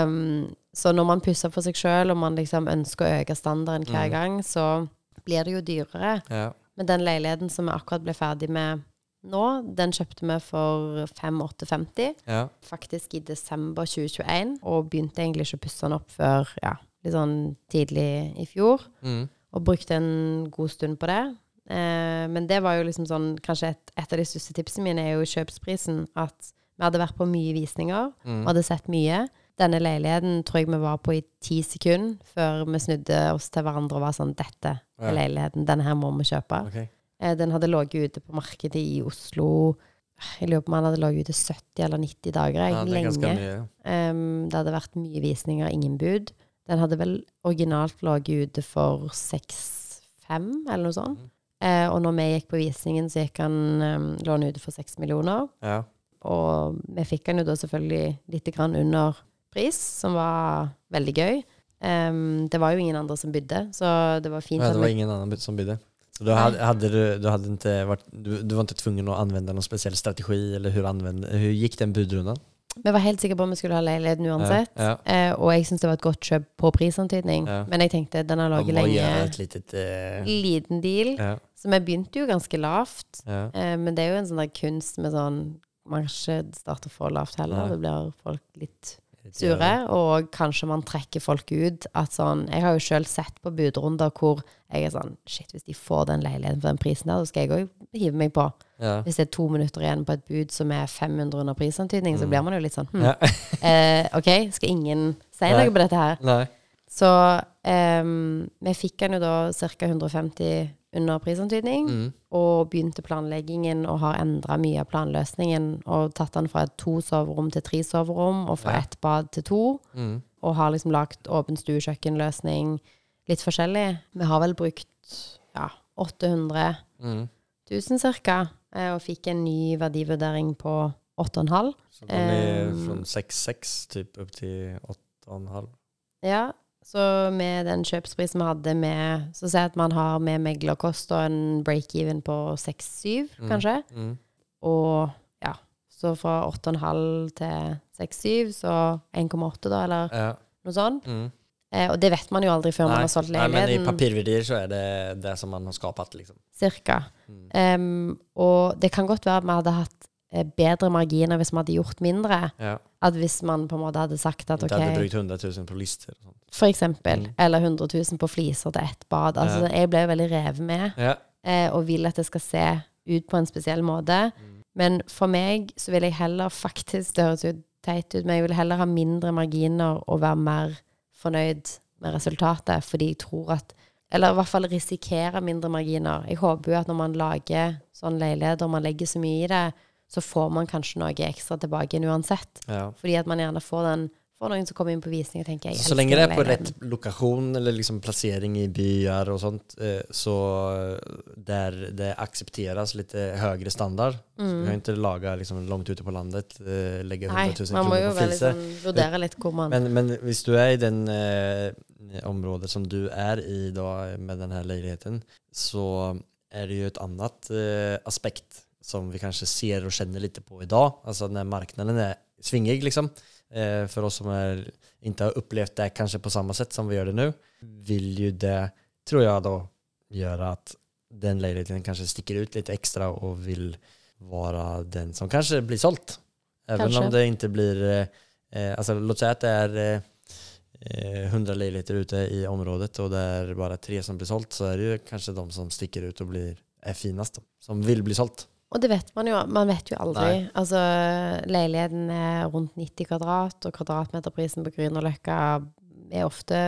um, så når man pusser for seg sjøl, og man liksom ønsker å øke standarden hver gang, så blir det jo dyrere. Ja. Men den leiligheten som vi akkurat ble ferdig med nå, den kjøpte vi for 5850, Ja. faktisk i desember 2021, og begynte egentlig ikke å pusse den opp før ja, litt sånn tidlig i fjor, Mm. og brukte en god stund på det. Eh, men det var jo liksom sånn, kanskje et, et av de største tipsene mine er jo kjøpsprisen, at vi hadde vært på mye visninger, Mm. og hadde sett mye. Denne leiligheten tror jeg vi var på i ti sekunder før vi snudde oss til hverandre og var sånn, dette Ja. er leiligheten, denne her må vi kjøpe. Okej. Eh, Den hadde ligget ute på markedet i Oslo Jeg lurer på om den hadde ligget ute 70 eller 90 dager. Jeg, Ja, det lenge. um, det hadde vært mye visninger, ingen bud. Den hadde vel originalt ligget ute for 6-5, eller noe sånt. Mm. Uh, og når vi gikk på visningen, så gikk han um, lå han ute for 6 millioner. Ja. Og vi fikk han jo da selvfølgelig litt grann under pris, som var veldig gøy. Um, det var jo ingen andre som bydde, så det var fint Ja, det var ingen andre som bydde. Så du hadde, hadde du, du hadde inte vært, du, du var ikke tvungen å anvende noen spesiell strategi eller hvordan gikk den budrunden? Vi var helt sikre på om vi skulle ha leiligheten uansett. Ja. Eh, og jeg syns det var et godt kjøp på prisantydning. Ja. Men jeg tenkte den har ligget lenge. litet... uh... Liten deal. ja, Så vi begynte jo ganske lavt. ja. Eh, men det er jo en sånn der kunst med sånn Man kan ikke starte for lavt heller. Det blir folk litt sure. Og kanskje man trekker folk ut. At sånn Jeg har jo sjøl sett på budrunder hvor jeg er sånn Shit, hvis de får den leiligheten for den prisen der, så skal jeg òg hive meg på. Ja. Hvis det er to minutter igjen på et bud som er 500 under prisantydning, så blir man jo litt sånn hm, Ja. eh, OK, skal ingen si noe på dette her? Nei. Så ehm, vi fikk den jo da ca. 150 under prisantydning, Mm. Og begynte planleggingen og har endra mye av planløsningen. Og tatt den fra to soverom til tre soverom, og fra Ja. ett bad til to. Mm. Og har liksom lagt åpen stue-kjøkkenløsning. Litt forskjellig. Vi har vel brukt ja, 800 Mm. 000 ca. Og fikk en ny verdivurdering på 8,5. Så går vi um, fra 6,6 typ til till 8,5. Ja, så med den kjøpsprisen vi hadde med Så si at man har med meglerkost og en break-even på 6-7, Mm. kanskje. Mm. Og ja, så fra 8,5 til 6-7, så 1,8 da, eller Ja. noe sånt. Mm. Eh, og det vet man jo aldri før man har solgt Nej, men i papirverdier så er det det som man har skapat liksom. Cirka. Em, og det kan godt være at vi hadde hatt bedre marginer hvis vi hadde gjort mindre. Ja. At hvis man på en måte hadde sagt at ok ok, hadde brukt 100 000 på lister for eksempel, Mm. eller 100 000 på fliser til ett bad. Altså, Ja. Jeg ble jo veldig revet med. Ja. eh, og vil at det skal se ut på en spesiell måte. Men for meg så vil jeg heller faktisk, det høres jo teit ut, men jeg vil heller ha mindre marginer og være mer fornøyd med resultatet, fordi jeg tror at Eller i hvert fall risikere mindre marginer. Jeg håper jo at når man lager sånn leilighet, og man legger så mye i det, så får man kanskje noe ekstra tilbake igjen uansett. Ja. Fordi at man gjerne får den Får noen som kommer inn på visning og tenker jeg Så, lenge det er på rett lokasjon eller liksom plassering i byer og sånt eh, så der det aksepteres litt høyere standard. Så vi kan ikke laga liksom langt ute på landet, eh, lägga 100 Nei, 000 man må jo på veldig fliser. sånn vurdere litt hvor man Men, men hvis du er i den eh, området som du er i da, med denne leiligheten, så er det jo et annet eh, aspekt som vi kanske ser och känner lite på idag. Alltså när marknaden är svingig liksom. Eh, för oss som är, inte har upplevt det kanske på samma sätt som vi gör det nu vill ju det, tror jag då, göra att den lägenheten kanske sticker ut lite extra och vill vara den som kanske blir sålt. Även Kanske. om det inte blir eh, Eh, alltså, låt säga att det är eh, eh, 100 lägenheter ute i området och det är bara tre som blir sålt så är det ju kanske de som sticker ut och blir, är finast då, som vill bli sålt. Og det vet man jo. Man vet jo aldri. Nei. Altså, leiligheten er rundt 90 kvadrat, og kvadratmeterprisen på Grünerløkka er ofte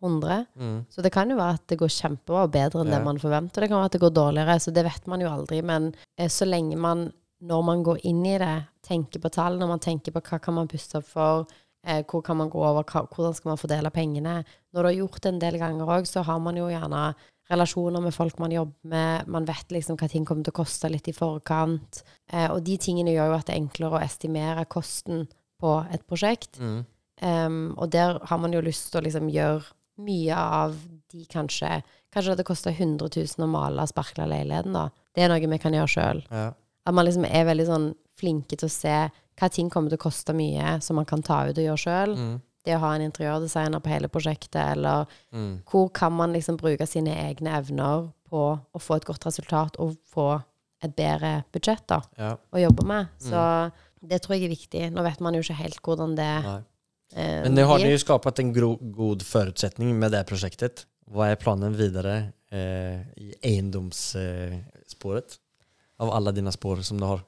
100. Mm. Så det kan jo være at det går kjempebra bedre enn Ja. det man forventer. Det kan være at det går dårligere, så det vet man jo aldri. Men eh, så lenge man, når man går inn i det, tenker på tallene, man tenker på hva kan man puste opp for, eh, hvor kan man gå over, hva, hvordan skal man fordele pengene. Når du har gjort det en del ganger òg, så har man jo gjerne relasjoner med folk man jobber med, man vet liksom hva ting kommer til å koste litt i forkant. Eh, og de tingene gjør jo at det er enklere å estimere kosten på et prosjekt. Mm. Um, og der har man jo lyst til å liksom gjøre mye av de kanskje Kanskje det koster 100 000 å male og sparkle leiligheten, da. Det er noe vi kan gjøre sjøl. Ja. At man liksom er veldig sånn flinke til å se hva ting kommer til å koste mye, som man kan ta ut og gjøre sjøl. Mm. Det å ha en interiørdesigner på hele prosjektet, eller Mm. hvor kan man liksom bruke sine egne evner på å få et godt resultat og få et bedre budsjett, da, Ja. å jobbe med. Så det tror jeg er viktig. Nå vet man jo ikke helt hvordan det Nei. eh, Men det har ju skapat en god förutsättning med det prosjektet. Hva er planen videre eh, i eiendomsspåret? Eh, av alle dine spår som du har?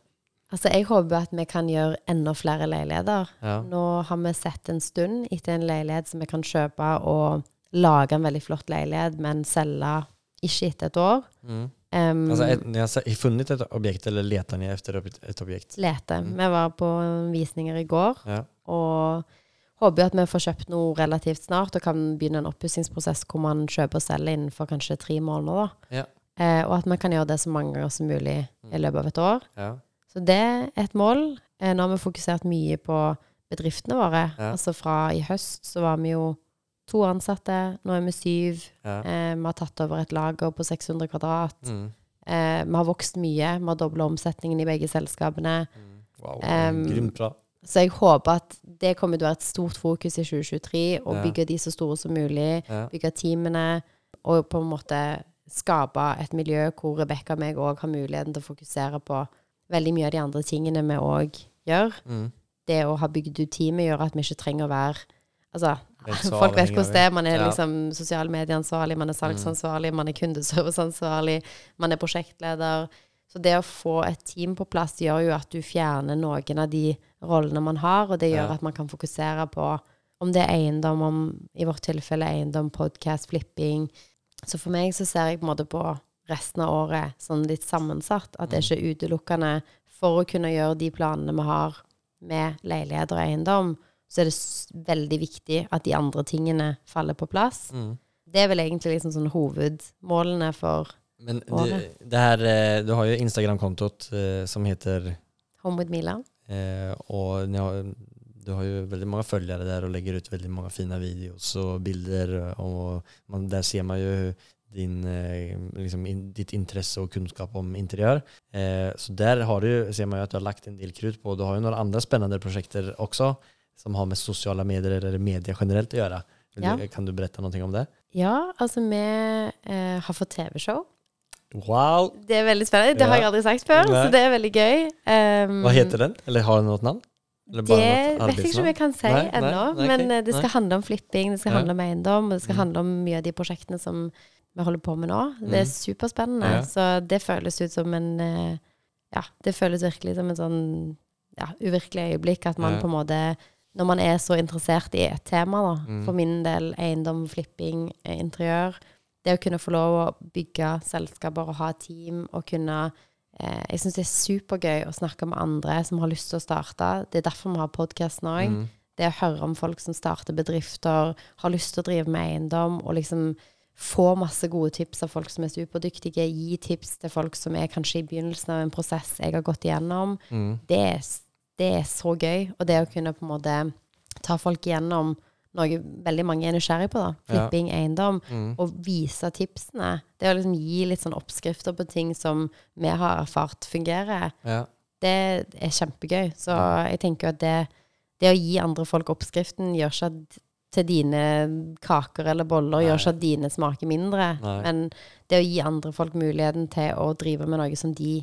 Altså, jeg håper at vi kan gjøre enda flere leiligheter. Ja. Nå har vi sett en stund etter en leilighet som vi kan kjøpe og lage en veldig flott leilighet, men selge ikke etter et år. Mm. Um, altså, jeg, har funnet et objekt eller leter ned etter et objekt? lete. Mm. Vi var på visninger i går, Ja. og håper at vi får kjøpt noe relativt snart, og kan begynne en oppussingsprosess hvor man kjøper og selger innenfor kanskje tre måneder. Ja. Eh, og at man kan gjøre det så mange ganger som mulig i løpet av et år. Ja. Så det er et mål. Eh, Nå har vi fokusert mye på bedriftene våre. Ja. Altså fra i høst så var vi jo to ansatte, nå er vi syv. Ja. Eh, vi har tatt over et lager på 600 kvadrat. Mm. Eh, vi har vokst mye. Vi har dobla omsetningen i begge selskapene. Wow, um, grymt bra. Så jeg håper at det kommer til å være et stort fokus i 2023, å Ja. bygge de så store som mulig. Ja. Bygge teamene, og på en måte skape et miljø hvor Rebekka og meg òg har muligheten til å fokusere på veldig mye av de andre tingene vi òg gjør. Mm. Det å ha bygd ut teamet gjør at vi ikke trenger å være Altså, folk vet hvordan det er. Man er Ja. liksom sosiale medieansvarlig, man er salgsansvarlig, man er kundeserviceansvarlig, man er prosjektleder. Så det å få et team på plass gjør jo at du fjerner noen av de rollene man har, og det gjør Ja. at man kan fokusere på om det er eiendom, om i vårt tilfelle eiendom, podcast, flipping. Så for meg så ser jeg på en måte på resten av året sånn litt sammensatt. At det ikke er utelukkende for å kunne gjøre de planene vi har med leiligheter og eiendom, så er det veldig viktig at de andre tingene faller på plass. Mm. Det er vel egentlig liksom sånn hovedmålene for Men du, Året. det här, eh, du har jo Instagram-kontoet eh, som heter Home with. Eh, har, du har jo veldig mange følgere der og legger ut veldig mange fine videos og bilder. Og man, der ser man ju din, eh, liksom in, ditt interesse og kunnskap om interiør. Eh, så der har du, ser man jo at du har lagt en del krutt på. Du har jo noen andre spennende prosjekter også, som har med sosiale medier eller media generelt å gjøre. Ja. Kan du berette noe om det? Ja, altså vi eh, har fått TV-show. Wow! Det er veldig spennende. Det har jeg aldri sagt før, Nei. så det er veldig gøy. Um, Hva heter den? Eller har den noe navn? Det vet jeg ikke om jeg kan si Nei, nei, ennå, nei, men eh, det skal handle om flipping, det skal Ja. handle om eiendom, og det skal Mm. handle om mye av de prosjektene som vi holder på med nå. Det er superspennende, Ja. så det føles ut som en eh, Ja, det føles virkelig som en sånn ja, uvirkelig øyeblikk at man på en måte Når man er så interessert i et tema, da, Mm. for min del eiendom, flipping, eh, interiør Det å kunne få lov å bygge selskaper og ha team og kunne eh, Jeg syns det er supergøy å snakke med andre som har lyst til å starte. Det er derfor vi har podkasten òg Mm. det å høre om folk som starter bedrifter, har lyst til å drive med eiendom, og liksom få masse gode tips av folk som er superdyktige, gi tips til folk som er kanskje i begynnelsen av en prosess jeg har gått igjennom, Mm. det er, det er så gøy. Og det å kunne på en måte ta folk igjennom noe veldig mange er nysgjerrig på, da. Ja. Flipping, eiendom. Mm. Og vise tipsene. Det å liksom gi litt sånn oppskrifter på ting som vi har erfart fungerer Ja. det er kjempegøy. Så jeg tenker at det, det å gi andre folk oppskriften gjør ikke at til dine kaker eller boller Nei. gjør ikke at dine smaker mindre. Nei. Men det å gi andre folk muligheten til å drive med noe som de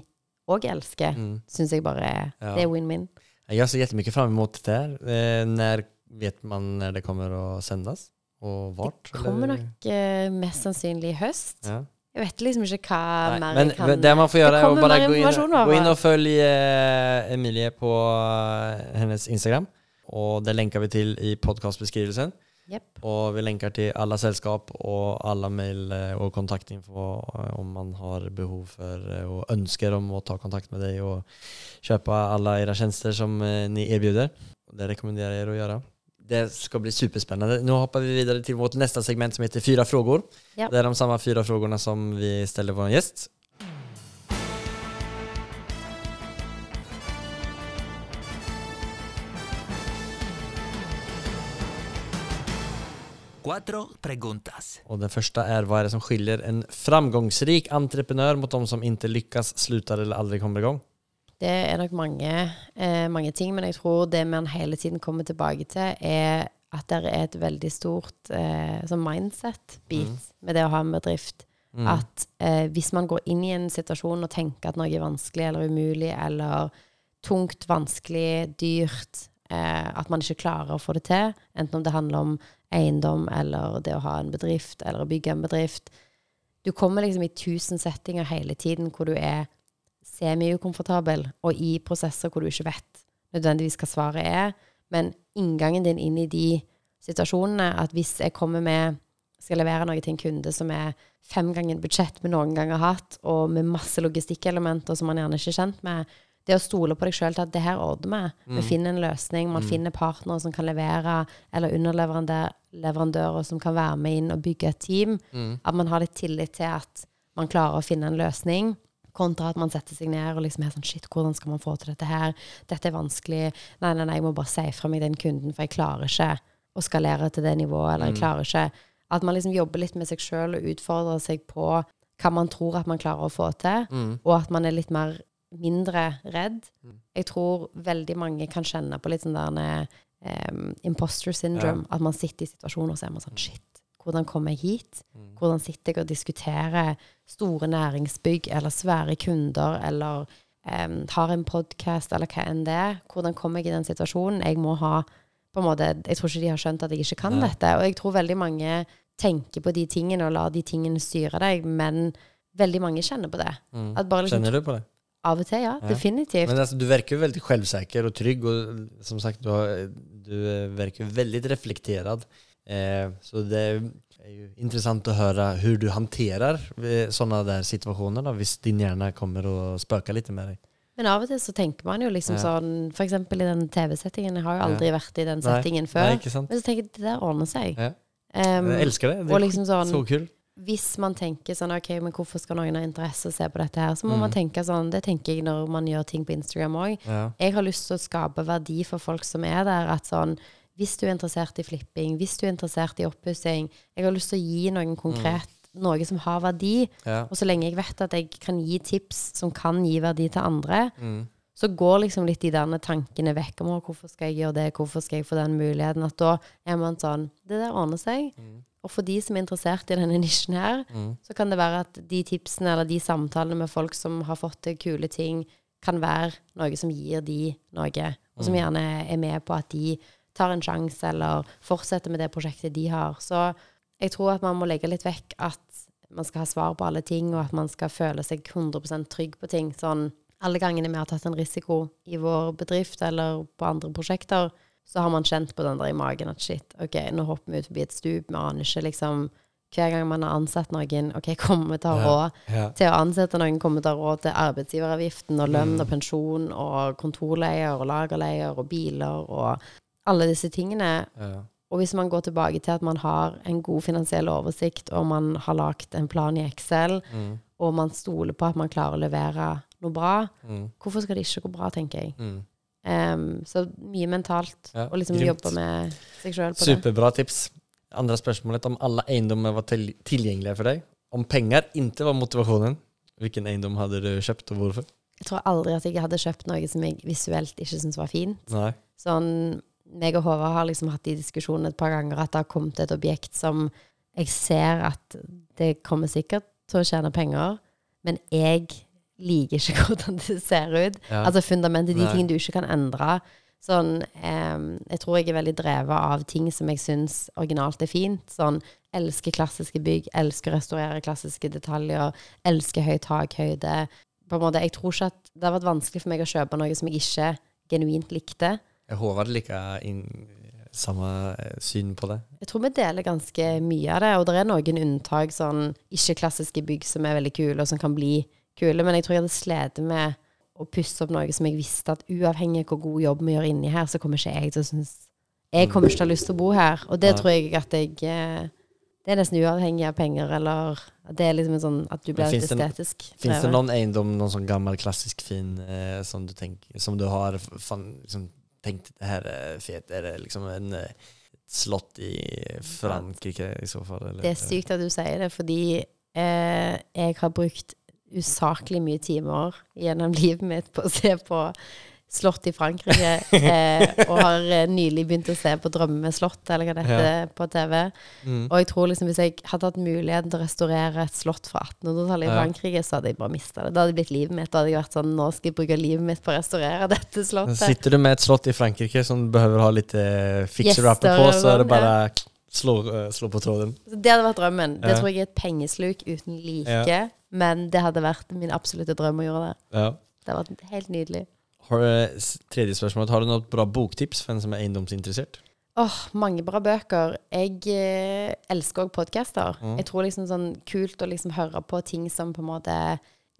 òg elsker, Mm. syns jeg bare er, Ja. det er win-win. Jag ser jättemycket fram emot det her. Eh, när vet man når det kommer å sendes? Og vart? Det kommer eller? nok eh, mest sannsynlig i høst. Ja. Jeg vet liksom ikke hva Nei, mer men jeg kan det man får gjøre, er å bare gå inn, gå inn, og följ eh, Emilie på eh, hennes Instagram. Och det lenker vi til i podcastbeskrivelsen. Yep. Og vi lenker til alle selskap og alle mail eh, og kontaktinfo eh, om man har behov for eh, og ønsker om å ta kontakt med deg og kjøpe alle deres tjenester som ni erbjuder. Det rekommenderer jeg dere å gjøre. Det skal bli superspennende. Nå hopper vi videre til vårt neste segment som heter Fyra frågor. Yep. Det er de samme fyra frågorna som vi stiller vår gjest. Cuatro preguntas. Og den første er hva er det som skiljer en framgångsrik entreprenør mot de som ikke lykkes, slutter eller aldri kommer igång? Det er nok mange, eh, mange ting, men jeg tror det man hele tiden kommer tilbake til, er at det er et veldig stort eh, sånn mindset-bit med det å ha en bedrift. At eh, hvis man går inn i en situasjon og tenker at noe er vanskelig eller umulig eller tungt, vanskelig, dyrt, eh, at man ikke klarer å få det til, enten om det handler om eiendom eller det å ha en bedrift eller å bygge en bedrift Du kommer liksom i tusen settinger hele tiden hvor du er semi-ukomfortabel, og i prosesser hvor du ikke vet nødvendigvis hva svaret er. Men inngangen din inn i de situasjonene, at hvis jeg kommer med skal levere noe til en kunde som er fem ganger budsjett vi noen gang har hatt, og med masse logistikkelementer som man gjerne ikke er kjent med, det å stole på deg sjøl til at det her ordner vi. Vi finner en løsning, man finner partnere som kan levere, eller underleverandører som kan være med inn og bygge et team. At man har litt tillit til at man klarer å finne en løsning. Kontra at man setter seg ned og liksom er sånn Shit, hvordan skal man få til dette her? Dette er vanskelig. Nei, nei, nei, jeg må bare si fra meg den kunden, for jeg klarer ikke å skalere til det nivået. Eller jeg klarer ikke At man liksom jobber litt med seg sjøl og utfordrer seg på hva man tror at man klarer å få til, og at man er litt mer mindre redd. Jeg tror veldig mange kan kjenne på litt sånn der um, imposter syndrome. At man sitter i situasjoner og så er man sånn Shit, hvordan kommer jeg hit? Hvordan sitter jeg og diskuterer store næringsbygg eller svære kunder eller um, har en podkast eller hva enn det er? Hvordan kommer jeg i den situasjonen? Jeg må ha på en måte, Jeg tror ikke de har skjønt at jeg ikke kan Nei. dette. Og jeg tror veldig mange tenker på de tingene og lar de tingene styre deg, men veldig mange kjenner på det. Bare liksom, Kjenner du på det? Av og til, ja. Ja. Definitivt. Men altså, du virker jo veldig selvsikker og trygg og som sagt du, har, du virker veldig reflektert. reflekterad. Eh, så det er jo intressant å høre hvordan du håndterer sånne der situasjoner, situationer hvis din hjerne kommer og spøker litt med deg. Men av og til så tenker man jo liksom Ja. sånn eksempel i den TV-settingen. Jeg har jo aldri vært i den settingen Nei. før. sant? Men så tenker jeg det der ordner seg. Ja. Um, jeg elsker det. Det og liksom sånn så kul. Hvis man tenker sånn OK, men hvorfor skal noen ha interesse å se på dette her? Så må Mm. man tenke sånn Det tenker jeg når man gjør ting på Instagram òg. Ja. Jeg har lyst til å skape verdi for folk som er der. At sånn Hvis du er interessert i flipping, hvis du er interessert i oppussing Jeg har lyst til å gi noen konkret noe som har verdi. Ja. Og så lenge jeg vet at jeg kan gi tips som kan gi verdi til andre, Mm. så går liksom litt de der tankene vekk om hvorfor skal jeg gjøre det, hvorfor skal jeg få den muligheten. At da er man sånn Det der ordner seg. Og for de som er interessert i denne nisjen her, så kan det være at de tipsene eller de samtalene med folk som har fått til kule ting, kan være noe som gir de noe, og som gjerne er med på at de tar en sjanse eller fortsetter med det prosjektet de har. Så jeg tror at man må legge litt vekk at man skal ha svar på alle ting, og at man skal føle seg 100% trygg på ting. Sånn alle gangene vi har tatt en risiko i vår bedrift eller på andre prosjekter, så har man kjent på den der i magen at shit, ok, nå hopper vi ut forbi et stup, vi aner ikke liksom Hver gang man har ansatt noen, ok, kommer vi til å ha råd Ja. til å ansette noen, kommer vi til å ha råd til arbeidsgiveravgiften og lønn og pensjon og kontorleier og lagerleier og biler og alle disse tingene. Ja. Og hvis man går tilbake til at man har en god finansiell oversikt, og man har lagt en plan i Excel, Mm. og man stoler på at man klarer å levere noe bra, Mm. hvorfor skal det ikke gå bra, tenker jeg. Em, så mye mentalt, Ja, og liksom grymt. jobbe med seg sjøl på det. Superbra tips. Andre spørsmålet om alle eiendommer var til tilgjengelige for deg. Om penger ikke var motivasjonen, hvilken eiendom hadde du kjøpt og hvorfor? Jeg tror aldri at jeg hadde kjøpt noe som jeg visuelt ikke syntes var fint. Nei. Sånn, meg og Håvard har liksom hatt de diskusjonene et par ganger at det har kommet et objekt som jeg ser at det kommer sikkert til å tjene penger, men jeg liker ikke hvordan det ser ut. Ja. Altså fundamentet, de Nei. tingene du ikke kan endre. Sånn, eh, jeg tror jeg er veldig drevet av ting som jeg syns originalt er fint. Sånn, elsker klassiske bygg, elsker å restaurere klassiske detaljer, elsker høy takhøyde. På en måte, jeg tror ikke at det har vært vanskelig for meg å kjøpe noe som jeg ikke genuint likte. Jeg håper det liker samme eh, syn på det? Jeg tror vi deler ganske mye av det, og det er noen unntak, sånn ikke-klassiske bygg som er veldig kule, og som kan bli kule, men jeg tror jeg hadde slitt med å pusse opp noe som jeg visste at uavhengig av hvor god jobb vi gjør inni her, så kommer ikke jeg til å synes Jeg kommer ikke til å ha lyst til å bo her, og det Nei. tror jeg at jeg eh, Det er nesten uavhengig av penger, eller det er liksom en sånn at du blir litt estetisk. Fins det noen eiendom, noen sånn gammel, klassisk fin eh, som du tenker, som du har fan, liksom, tenkt det her er fet? Er det liksom en eh, slott i Frankrike i så fall? Eller? Det er sykt at du sier det, fordi eh, jeg har brukt usaklig mye timer gjennom livet mitt på å se på slott i Frankrike, eh, og har eh, nylig begynt å se på Drømmeslott, eller hva det heter, på TV. Mm. Og jeg tror liksom hvis jeg hadde hatt muligheten til å restaurere et slott fra 1800-tallet i Ja. Frankrike, så hadde jeg bare mista det. Da hadde det blitt livet mitt. Da hadde jeg vært sånn Nå skal jeg bruke livet mitt på å restaurere dette slottet. Sitter du med et slott i Frankrike som behøver ha lite fixer-rapper på så er det bare slå, eh, slå på tråden. Så det hadde vært drømmen. Det Ja. tror jeg er et pengesluk uten like, men det hadde vært min absolutte drøm å gjøre det. Ja. Det hadde vært helt nydelig. Har, du- tredje spørsmålet, har du noe bra boktips for en som er eiendomsinteressert? Åh, mange bra bøker. Jeg eh, elsker òg podcaster. Mm. Jeg tror liksom sånn kult å liksom høre på ting som på en måte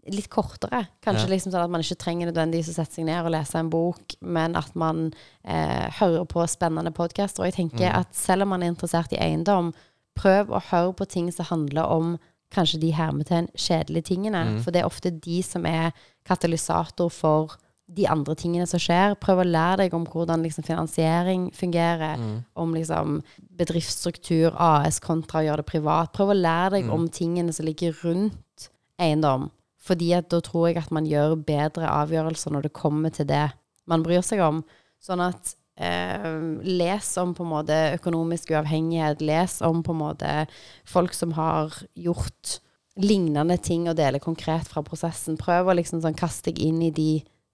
litt kortere. Kanskje Ja. liksom sånn at man ikke trenger nødvendigvis å sette seg ned og lese en bok, men at man eh, hører på spennende podcaster. Og jeg tenker Mm. at selv om man er interessert i eiendom, prøv å høre på ting som handler om kanskje de hermetegn kjedelige tingene. Mm. For det er ofte de som er katalysator for de andre tingene som skjer. Prøv å lære deg om hvordan liksom, finansiering fungerer Mm. om liksom bedriftsstruktur, AS kontra å gjøre det privat. Prøv å lære deg Mm. om tingene som ligger rundt eiendom. Fordi at da tror jeg at man gjør bedre avgjørelser når det kommer til det man bryr seg om. Sånn at eh, les om på en måte økonomisk uavhengighet. Les om på en måte folk som har gjort lignende ting og deler konkret fra prosessen. Prøv å liksom sånn kaste deg inn i de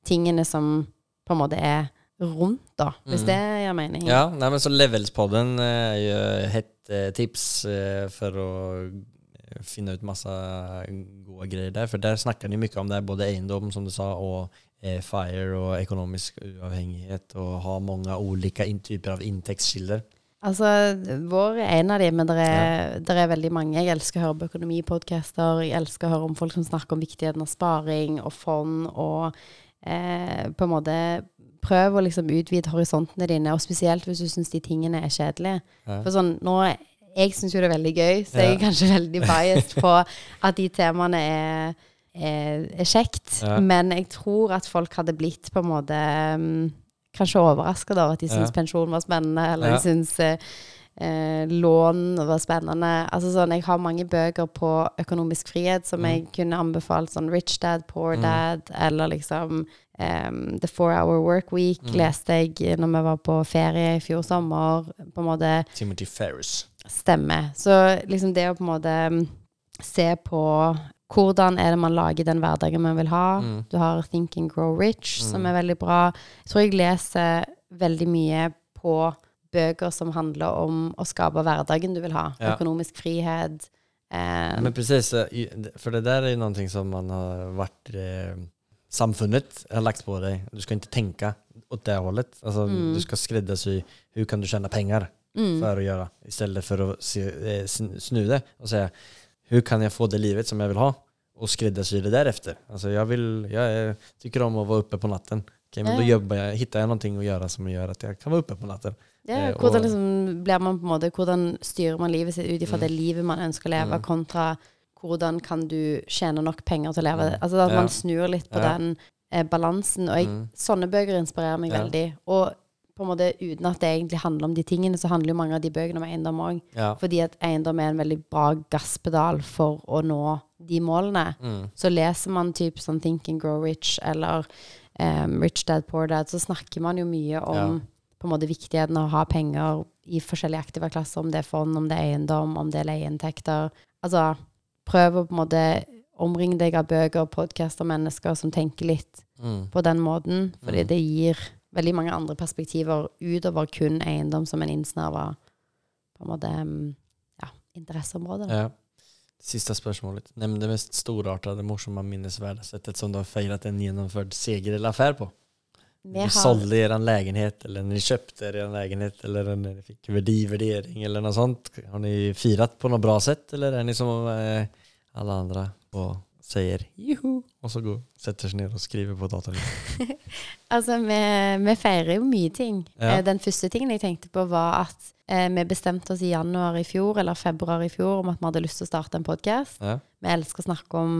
tingene som på en måte er rundt, da. Hvis Mm. det gir mening. Ja, nei, men så Levelspodden er ju hett eh, tips for å eh, ut masse gode greier der. For der snakker de mye om det både eiendom, som du sa eh, FIRE og ekonomisk uavhengighet og ha mange ulike typer av inntektskilder? Altså, vår er en av de, men det er, ja. er veldig mange. Jeg elsker å høre på økonomipodcaster. Jeg elsker å høre om folk som snakker om viktigheten av sparing og fond, og eh, på en måte prøv å liksom utvide horisontene dine, og spesielt hvis du syns de tingene er kjedelige. Ja. For sånn, nå Jeg syns jo det er veldig gøy, så jeg er kanskje veldig biased på at de temaene er, er kjekt. Ja. Men jeg tror at folk hadde blitt på en måte um, Kanskje overraska over at de syntes Ja. pensjon var spennende, eller Ja. de syntes eh, eh, lån var spennende. Altså sånn, Jeg har mange bøker på økonomisk frihet som Mm. jeg kunne anbefalt. Sånn Rich Dad, Poor Mm. Dad, eller liksom um, The Four Hour Work Week Mm. leste jeg når vi var på ferie i fjor sommer. På en måte Timothy Ferris. stemme. Så liksom det å på en måte mm, se på hvordan er det man lager den hverdagen man vil ha. Mm. Du har Think and Grow Rich, som Mm. er veldig bra. Jeg tror jeg leser veldig mye på bøker som handler om å skape hverdagen du vil ha. Ja. Økonomisk frihet. Eh, Men precis, for det der er jo noe som man har vært eh, Samfunnet har lagt på deg. Du skal ikke tenke åt det hållet. Altså, Mm. Du ska hvordan du kan du penger pengar mm, för att göra istället för att se, eh, sn- snu det och säga hur kan jag få det livet som jag vill ha och skräddarsy det därefter. Alltså jag, vill, jag tycker om att vara uppe på natten. Okay, men Ja. då jobbar jag, hittar jag någonting att göra som gör att jag kan vara uppe på natten. ja, eh, hvordan liksom man måte Hvordan styrer man livet sitt ut ifra Mm. det livet man ønsker å leve, Mm. kontra hvordan kan du tjene nok penger til å leve? Mm. Altså at Ja. man snur litt på den eh, balansen. Og jeg, Mm. sånne bøker inspirerer meg veldig. Og på en måte uten at det egentlig handler om de tingene, så handler jo mange av de bøkene om eiendom òg. Ja. Fordi at eiendom er en veldig bra gasspedal for å nå de målene. Mm. Så leser man typ sånn Think and Grow Rich eller um, Rich Dad Poor Dad, så snakker man jo mye om Ja. på en måte viktigheten av å ha penger i forskjellige aktive klasser, om det er fond, om det er eiendom, om det er leieinntekter. Altså, prøv å på en måte omringe deg av bøker, podkaster, mennesker som tenker litt Mm. på den måten, fordi Mm. det gir veldig mange andre perspektiver utover kun eiendom som en innsnarva på en måte ja, interesseområde. da. Ja. Siste spørsmålet. Nevn det mest storartede, morsomme, minnesvärda som du har feiret en gjennomført seger eller affære på. vi har sålde er leilighet, eller ni köpte en leilighet, eller dere ni verdivurdering, eller noe sånt. Har ni firat på noe bra sett, eller er ni som eh, andre andra säger juhu og så går, setter seg ned og skriver på dataen. Altså, vi, vi feirer jo mye ting. Ja. Eh, Den første tingen jeg tenkte på, var at eh, vi bestemte oss i januar i fjor, eller februar i fjor, om at vi hadde lyst til å starte en podkast. Ja. Vi elsker å snakke om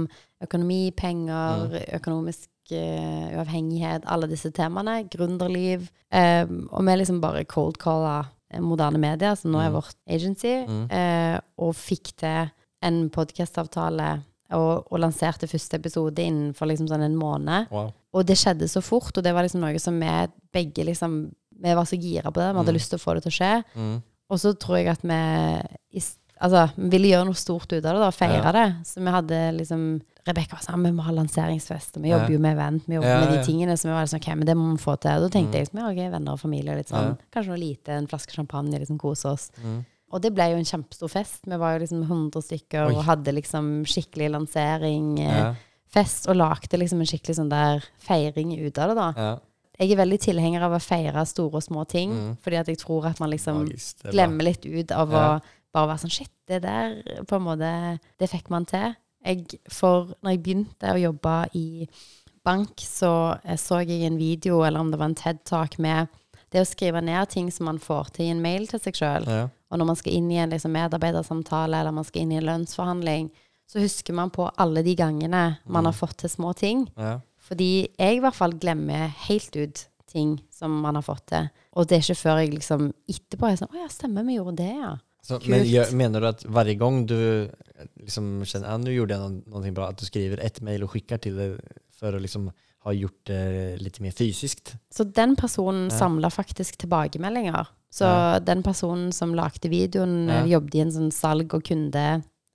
økonomi, penger, ja. økonomisk uh, uavhengighet, alle disse temaene. Gründerliv. Eh, og vi liksom bare cold calla moderne medier, som nå er Mm. vårt agency, Mm. eh, og fikk til en podkastavtale. Og, og lanserte første episode innenfor liksom sånn en måned. Wow. Og det skjedde så fort, og det var liksom noe som vi begge liksom Vi var så gira på det, vi hadde Mm. lyst til å få det til å skje. Mm. Og så tror jeg at vi Altså, vi ville gjøre noe stort ut av det, da, feire Ja. det. Så vi hadde liksom Rebekka var sånn, vi må ha lanseringsfest, og vi jobber Ja. jo med event, vi jobber Ja, med de tingene, så vi var sånn, ok, men det må vi få til. Og da tenkte Mm. jeg liksom, ja, ok, venner og familie, litt sånn, kanskje noe lite, en flaske champagne, liksom kose oss. Mm. Og det ble jo en kjempestor fest. Vi var jo liksom 100 stykker Oi. og hadde liksom skikkelig lansering. eh, Ja. fest og lagde liksom en skikkelig sånn der feiring ut av det, da. Ja. Jeg er veldig tilhenger av å feire store og små ting, Mm. fordi at jeg tror at man liksom bra. glemmer litt ut av Ja. å bare være sånn Shit, det der på en måte Det fikk man til. Jeg, for når jeg begynte å jobbe i bank, så eh, så jeg en video, eller om det var en TED-talk, med det å skrive ned ting som man får til i en mail til seg sjøl. Ja. Og når man skal inn i en liksom, medarbeidersamtale, eller man skal inn i en lønnsforhandling, så husker man på alle de gangene man har fått til små ting. Ja. Fordi jeg i hvert fall glemmer helt ut ting som man har fått til. Og det er ikke før jeg liksom etterpå er sånn Å ja, stemmer, vi gjorde det, ja. Så, men Mener menar du at hver gang du liksom kjenner at ja, nå gjorde jeg noe, någonting bra, at du skriver ett mail og skikker til det for å liksom ha gjort det litt mer fysiskt? Så den personen Ja. samla faktisk tilbakemeldinger. Så Ja. den personen som lagde videoen, Ja. eh, jobbet i en sånn salg- og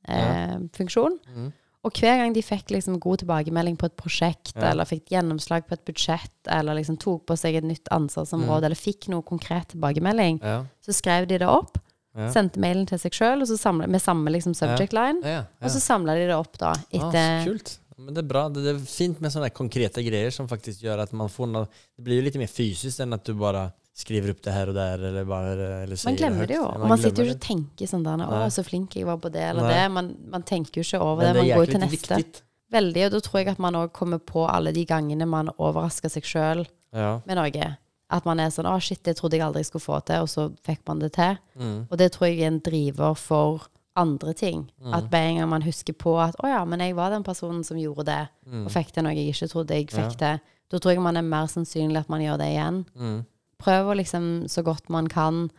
kundefunksjon. Mm. Og hver gang de fikk liksom god tilbakemelding på et prosjekt, eller fikk gjennomslag på et budsjett, eller liksom tok på seg et nytt ansvarsområde, Mm. eller fikk noe konkret tilbakemelding, så skrev de det opp, Ja. sendte mailen til seg sjøl, med samme liksom subject line, Ja, ja, og så samla de det opp da, etter kult. Men det er bra. Det er fint med sånne konkrete greier som faktisk gjør at man får noe det blir jo litt mer fysisk enn at du bare skriver opp det her og der, eller bare eller Man glemmer det, det jo. Man, man sitter jo ikke og tenker sånn der Å, så flink jeg var på det eller Nei. det. Man, man tenker jo ikke over det. det Man går jo til neste. Viktig. Veldig. Og da tror jeg at man òg kommer på alle de gangene man overrasker seg sjøl Ja. med noe. At man er sånn Å, shit, det trodde jeg aldri jeg skulle få til, og så fikk man det til. Mm. Og det tror jeg er en driver for andre ting. Mm. At med en gang man husker på at å ja, men jeg var den personen som gjorde det, Mm. og fikk til noe jeg ikke trodde jeg fikk til. Da tror jeg man er mer sannsynlig at man gjør det igjen. Mm. Prøv å liksom så godt man kan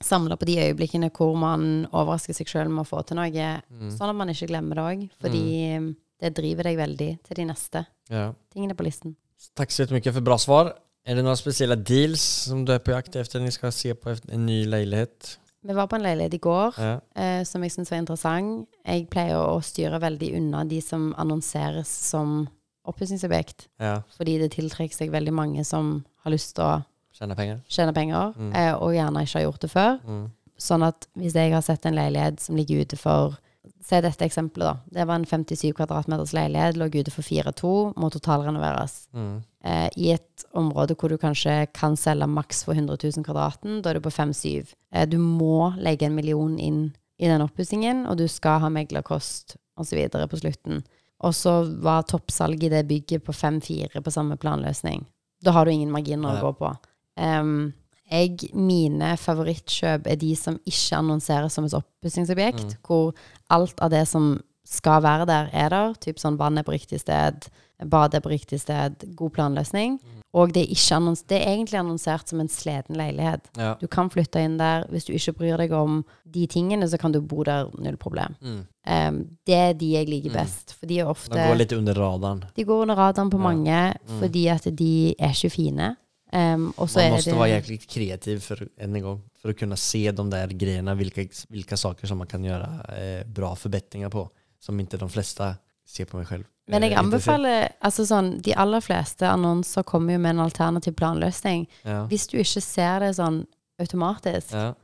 samle på de øyeblikkene hvor man overrasker seg sjøl med å få til noe, Mm. sånn at man ikke glemmer det òg. Fordi det driver deg veldig til de neste Ja. tingene på listen. Takk så mye for bra svar. Er det noen spesielle deals som du er på jakt etter når Ni skal se på en ny lägenhet? Vi var på en leilighet i går Ja. eh, som jeg syns var interessant. Jeg pleier å styre veldig unna de som annonseres som oppussingsobjekt, ja. fordi det tiltrekker seg veldig mange som har lyst til å tjene penger, tjene penger, Mm. eh, og gjerne ikke har gjort det før. Mm. Sånn at hvis jeg har sett en leilighet som ligger ute for Se dette eksempelet, da. Det var en 57 kvadratmeters leilighet, lå ute for 4-2, må totalrenoveres. Mm. Eh, I et område hvor du kanskje kan selge maks for 100 000 kvadraten, da er du på 5-7. Eh, du må legge en million inn i den oppussingen, og du skal ha meglerkost osv. på slutten. Og så var toppsalget i det bygget på 5-4 på samme planløsning. Da har du ingen marginer Nei. å gå på. Um, jeg, mine favorittkjøp er de som ikke annonseres som et oppussingsobjekt, Mm. hvor alt av det som skal være der, er der. Typ sånn vann er på riktig sted, badet er på riktig sted, god planløsning. Og det er, det er egentlig annonsert som en sleden leilighet. Ja. Du kan flytte inn der. Hvis du ikke bryr deg om de tingene, så kan du bo der null problem. Mm. Um, det er de jeg liker Mm. best. For de er ofte De går litt under radaren. de går under radaren på Ja. mange Mm. fordi at de er ikke fine. Um, Man måtte måste det vara jäkligt kreativ för, än en gång, för att kunna se de där grejerna, vilka, vilka saker som man kan göra eh, bra förbättringar på, som inte de flesta ser på mig själv. Men jeg Eh, inte ser. anbefaler altså sånn, De aller fleste annonser kommer jo med en alternativ planløsning. Ja. Hvis du ikke ser det sånn automatisk, Ja.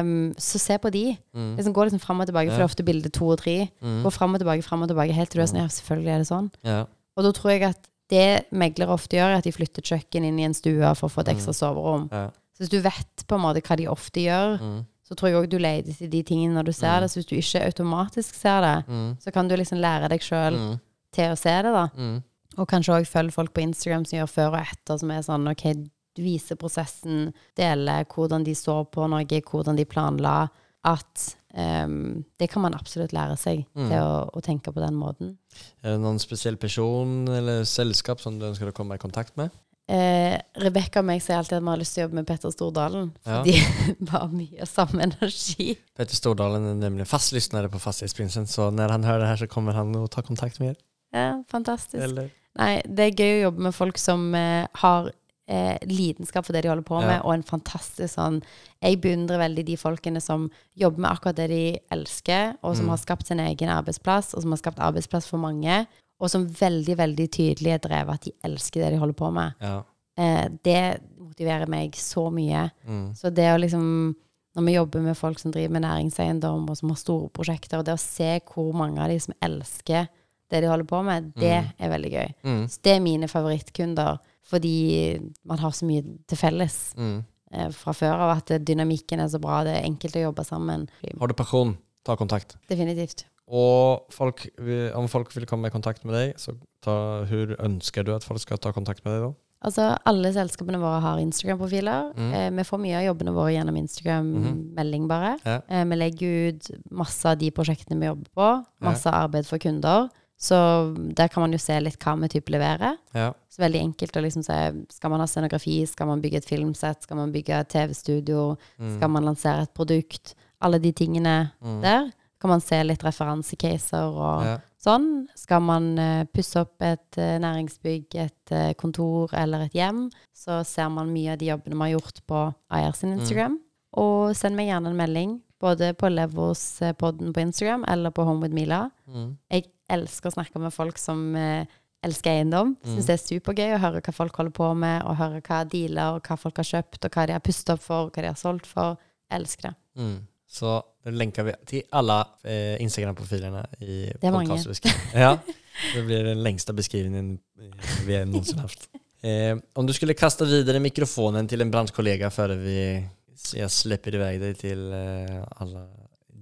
um, så se på de. Mm. Liksom Gå liksom fram og tilbake, for det er ofte bilde to og tre. Mm. Gå fram og tilbake, fram og tilbake, helt til du er sånn Ja, selvfølgelig er det sånn. Ja. Og da tror jeg at det meglere ofte gjør, er at de flytter kjøkken inn i en stue for å få et ekstra soverom. Ja. Så hvis du vet på en måte hva de ofte gjør, Mm. så tror jeg òg du leter etter de tingene når du ser det. Så hvis du ikke automatisk ser det, Mm. så kan du liksom lære deg sjøl Mm. til å se det, da. Mm. Og kanskje òg følge folk på Instagram som gjør før og etter, som er sånn OK, du viser prosessen, deler hvordan de så på noe, hvordan de planla. At ehm, det kan man absolutt lære seg Mm. til å, å tenke på den måten. Er det noen spesiell person eller selskap som du ønsker å komme i kontakt med? Eh, Rebekka og meg sier alltid at vi har lyst til å jobbe med Petter Stordalen, Ja. fordi vi har mye samme energi. Petter Stordalen er nemlig fast lyssnare på Fastighetsprinsen, så når han hører det her så kommer han å ta kontakt med er. Ja, fantastisk. Eller? Nei, det er gøy å jobbe med folk som eh, har eh, lidenskap for det de holder på med, Ja. og en fantastisk sånn Jeg beundrer veldig de folkene som jobber med akkurat det de elsker, og som Mm. har skapt sin egen arbeidsplass, og som har skapt arbeidsplass for mange, og som veldig, veldig tydelig er drevet at de elsker det de holder på med. Ja. Eh, det motiverer meg så mye. Mm. Så det å liksom Når vi jobber med folk som driver med næringseiendom, og som har store prosjekter, og det å se hvor mange av de som elsker det de holder på med, det er veldig gøy. Mm. Så det er mine favorittkunder, fordi man har så mye til felles Mm. eh, fra før av at dynamikken er så bra, det er enkelt å jobbe sammen. Har du person, ta kontakt. Definitivt. Og folk, om folk vil komme i kontakt med deg, så ta, hvor ønsker du at folk skal ta kontakt med deg da? Altså, alle selskapene våre har Instagram-profiler. Mm. Eh, vi får mye av jobbene våre gjennom Instagram-melding, bare. Ja. Eh, vi legger ut masse av de prosjektene vi jobber på. Masse arbeid for kunder. Så der kan man jo se litt hva vi type leverer. Ja. Så veldig enkelt å liksom se Skal man ha scenografi? Skal man bygge et filmsett? Skal man bygge et TV-studio? Mm. Skal man lansere et produkt? Alle de tingene der. Kan man se litt referansecaser og Ja. sånn. Skal man uh, pusse opp et uh, næringsbygg, et uh, kontor eller et hjem, så ser man mye av de jobbene vi har gjort på IR sin Instagram. Og send meg gjerne en melding, både på Levos-podden på Instagram eller på Home with Mila. Mm. Jeg elsker å snakke med folk som eh, elsker eiendom. Mm. Syns det er supergøy å høre hva folk holder på med, og høre hva dealer, og hva folk har kjøpt, og hva de har pustet opp for, og hva de har solgt for. Elsker det. Mm. Så lenker vi til alle eh, Instagram-profilene i Det podcastbeskrivningen. Ja, det blir den lengste beskrivningen vi vi någonsin hatt. Eh, om du skulle kaste videre mikrofonen til en bransjekollega før vi jag i vei deg til alle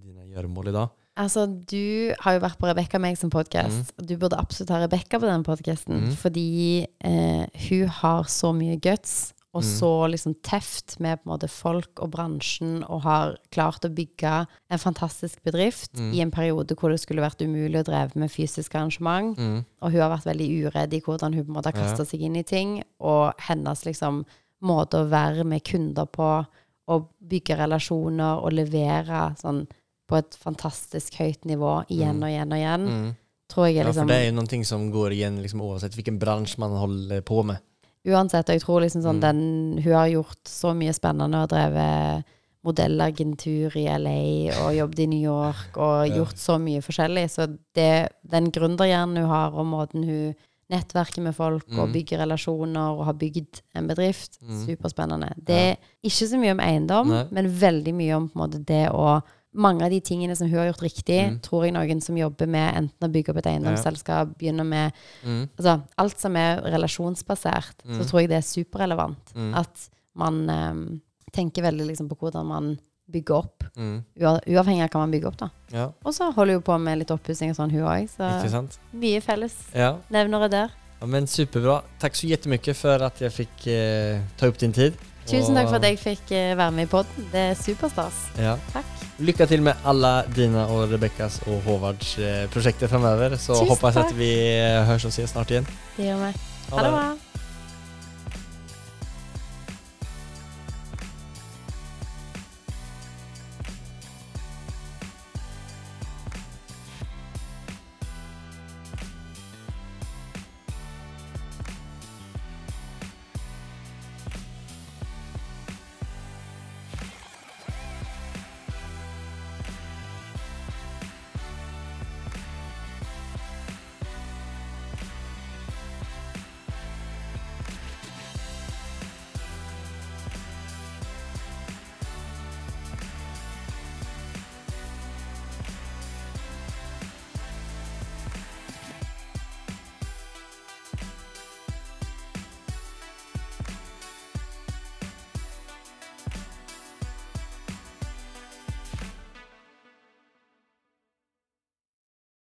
dine gjøremål i dag. Altså, du har jo vært på Rebekka meg som podkast. Du burde absolutt ha Rebekka på den podkasten, Mm. fordi eh, hun har så mye guts, og Mm. så liksom teft med på en måte folk og bransjen, og har klart å bygge en fantastisk bedrift Mm. i en periode hvor det skulle vært umulig å dreve med fysisk arrangement. Mm. Og hun har vært veldig uredd i hvordan hun på en måte har Ja. seg inn i ting. Og hennes liksom måte å være med kunder på, og bygge relasjoner og levere sånn på et fantastisk høyt nivå igjen og igjen og igjen, Mm. tror jeg er Ja, for liksom det jo noen ting som går igjen liksom, uansett hvilken bransje man holder på med. Uansett, og jeg tror liksom sånn Mm. den Hun har gjort så mye spennende og drevet modellagentur i LA og jobbet i New York og gjort så mye forskjellig. Så det, den gründerhjernen hun har, og måten hun nettverker med folk og bygge bygger relasjoner og har bygd en bedrift, Mm. superspennende. Det er ikke så mye om eiendom, Nei. men veldig mye om på en måte det å mange av de tingene som hun har gjort riktig, Mm. tror jeg noen som jobber med enten å bygge opp et eiendomsselskap, begynner med Mm. altså, alt som er relasjonsbasert, så Mm. tror jeg det er superrelevant. Mm. At man um, tenker veldig liksom på hvordan man bygger opp. Mm. Uavhengig av hva man bygger opp, da. Ja, Og så holder hun på med litt oppussing og sånn, hun òg. Så sant? mye felles Ja. nevnere der. ja, men superbra. Takk så jättemycket for at jeg fikk eh, ta opp din tid. Tusen takk for at jeg fikk eh, være med i podden. Det er superstas. Ja. Takk. Lykke til med alle dine og Rebekkas og Håvards eh, fremover framöver så håper jeg at vi høres og och ses snart igjen. Det gjør vi. Ha det. bra.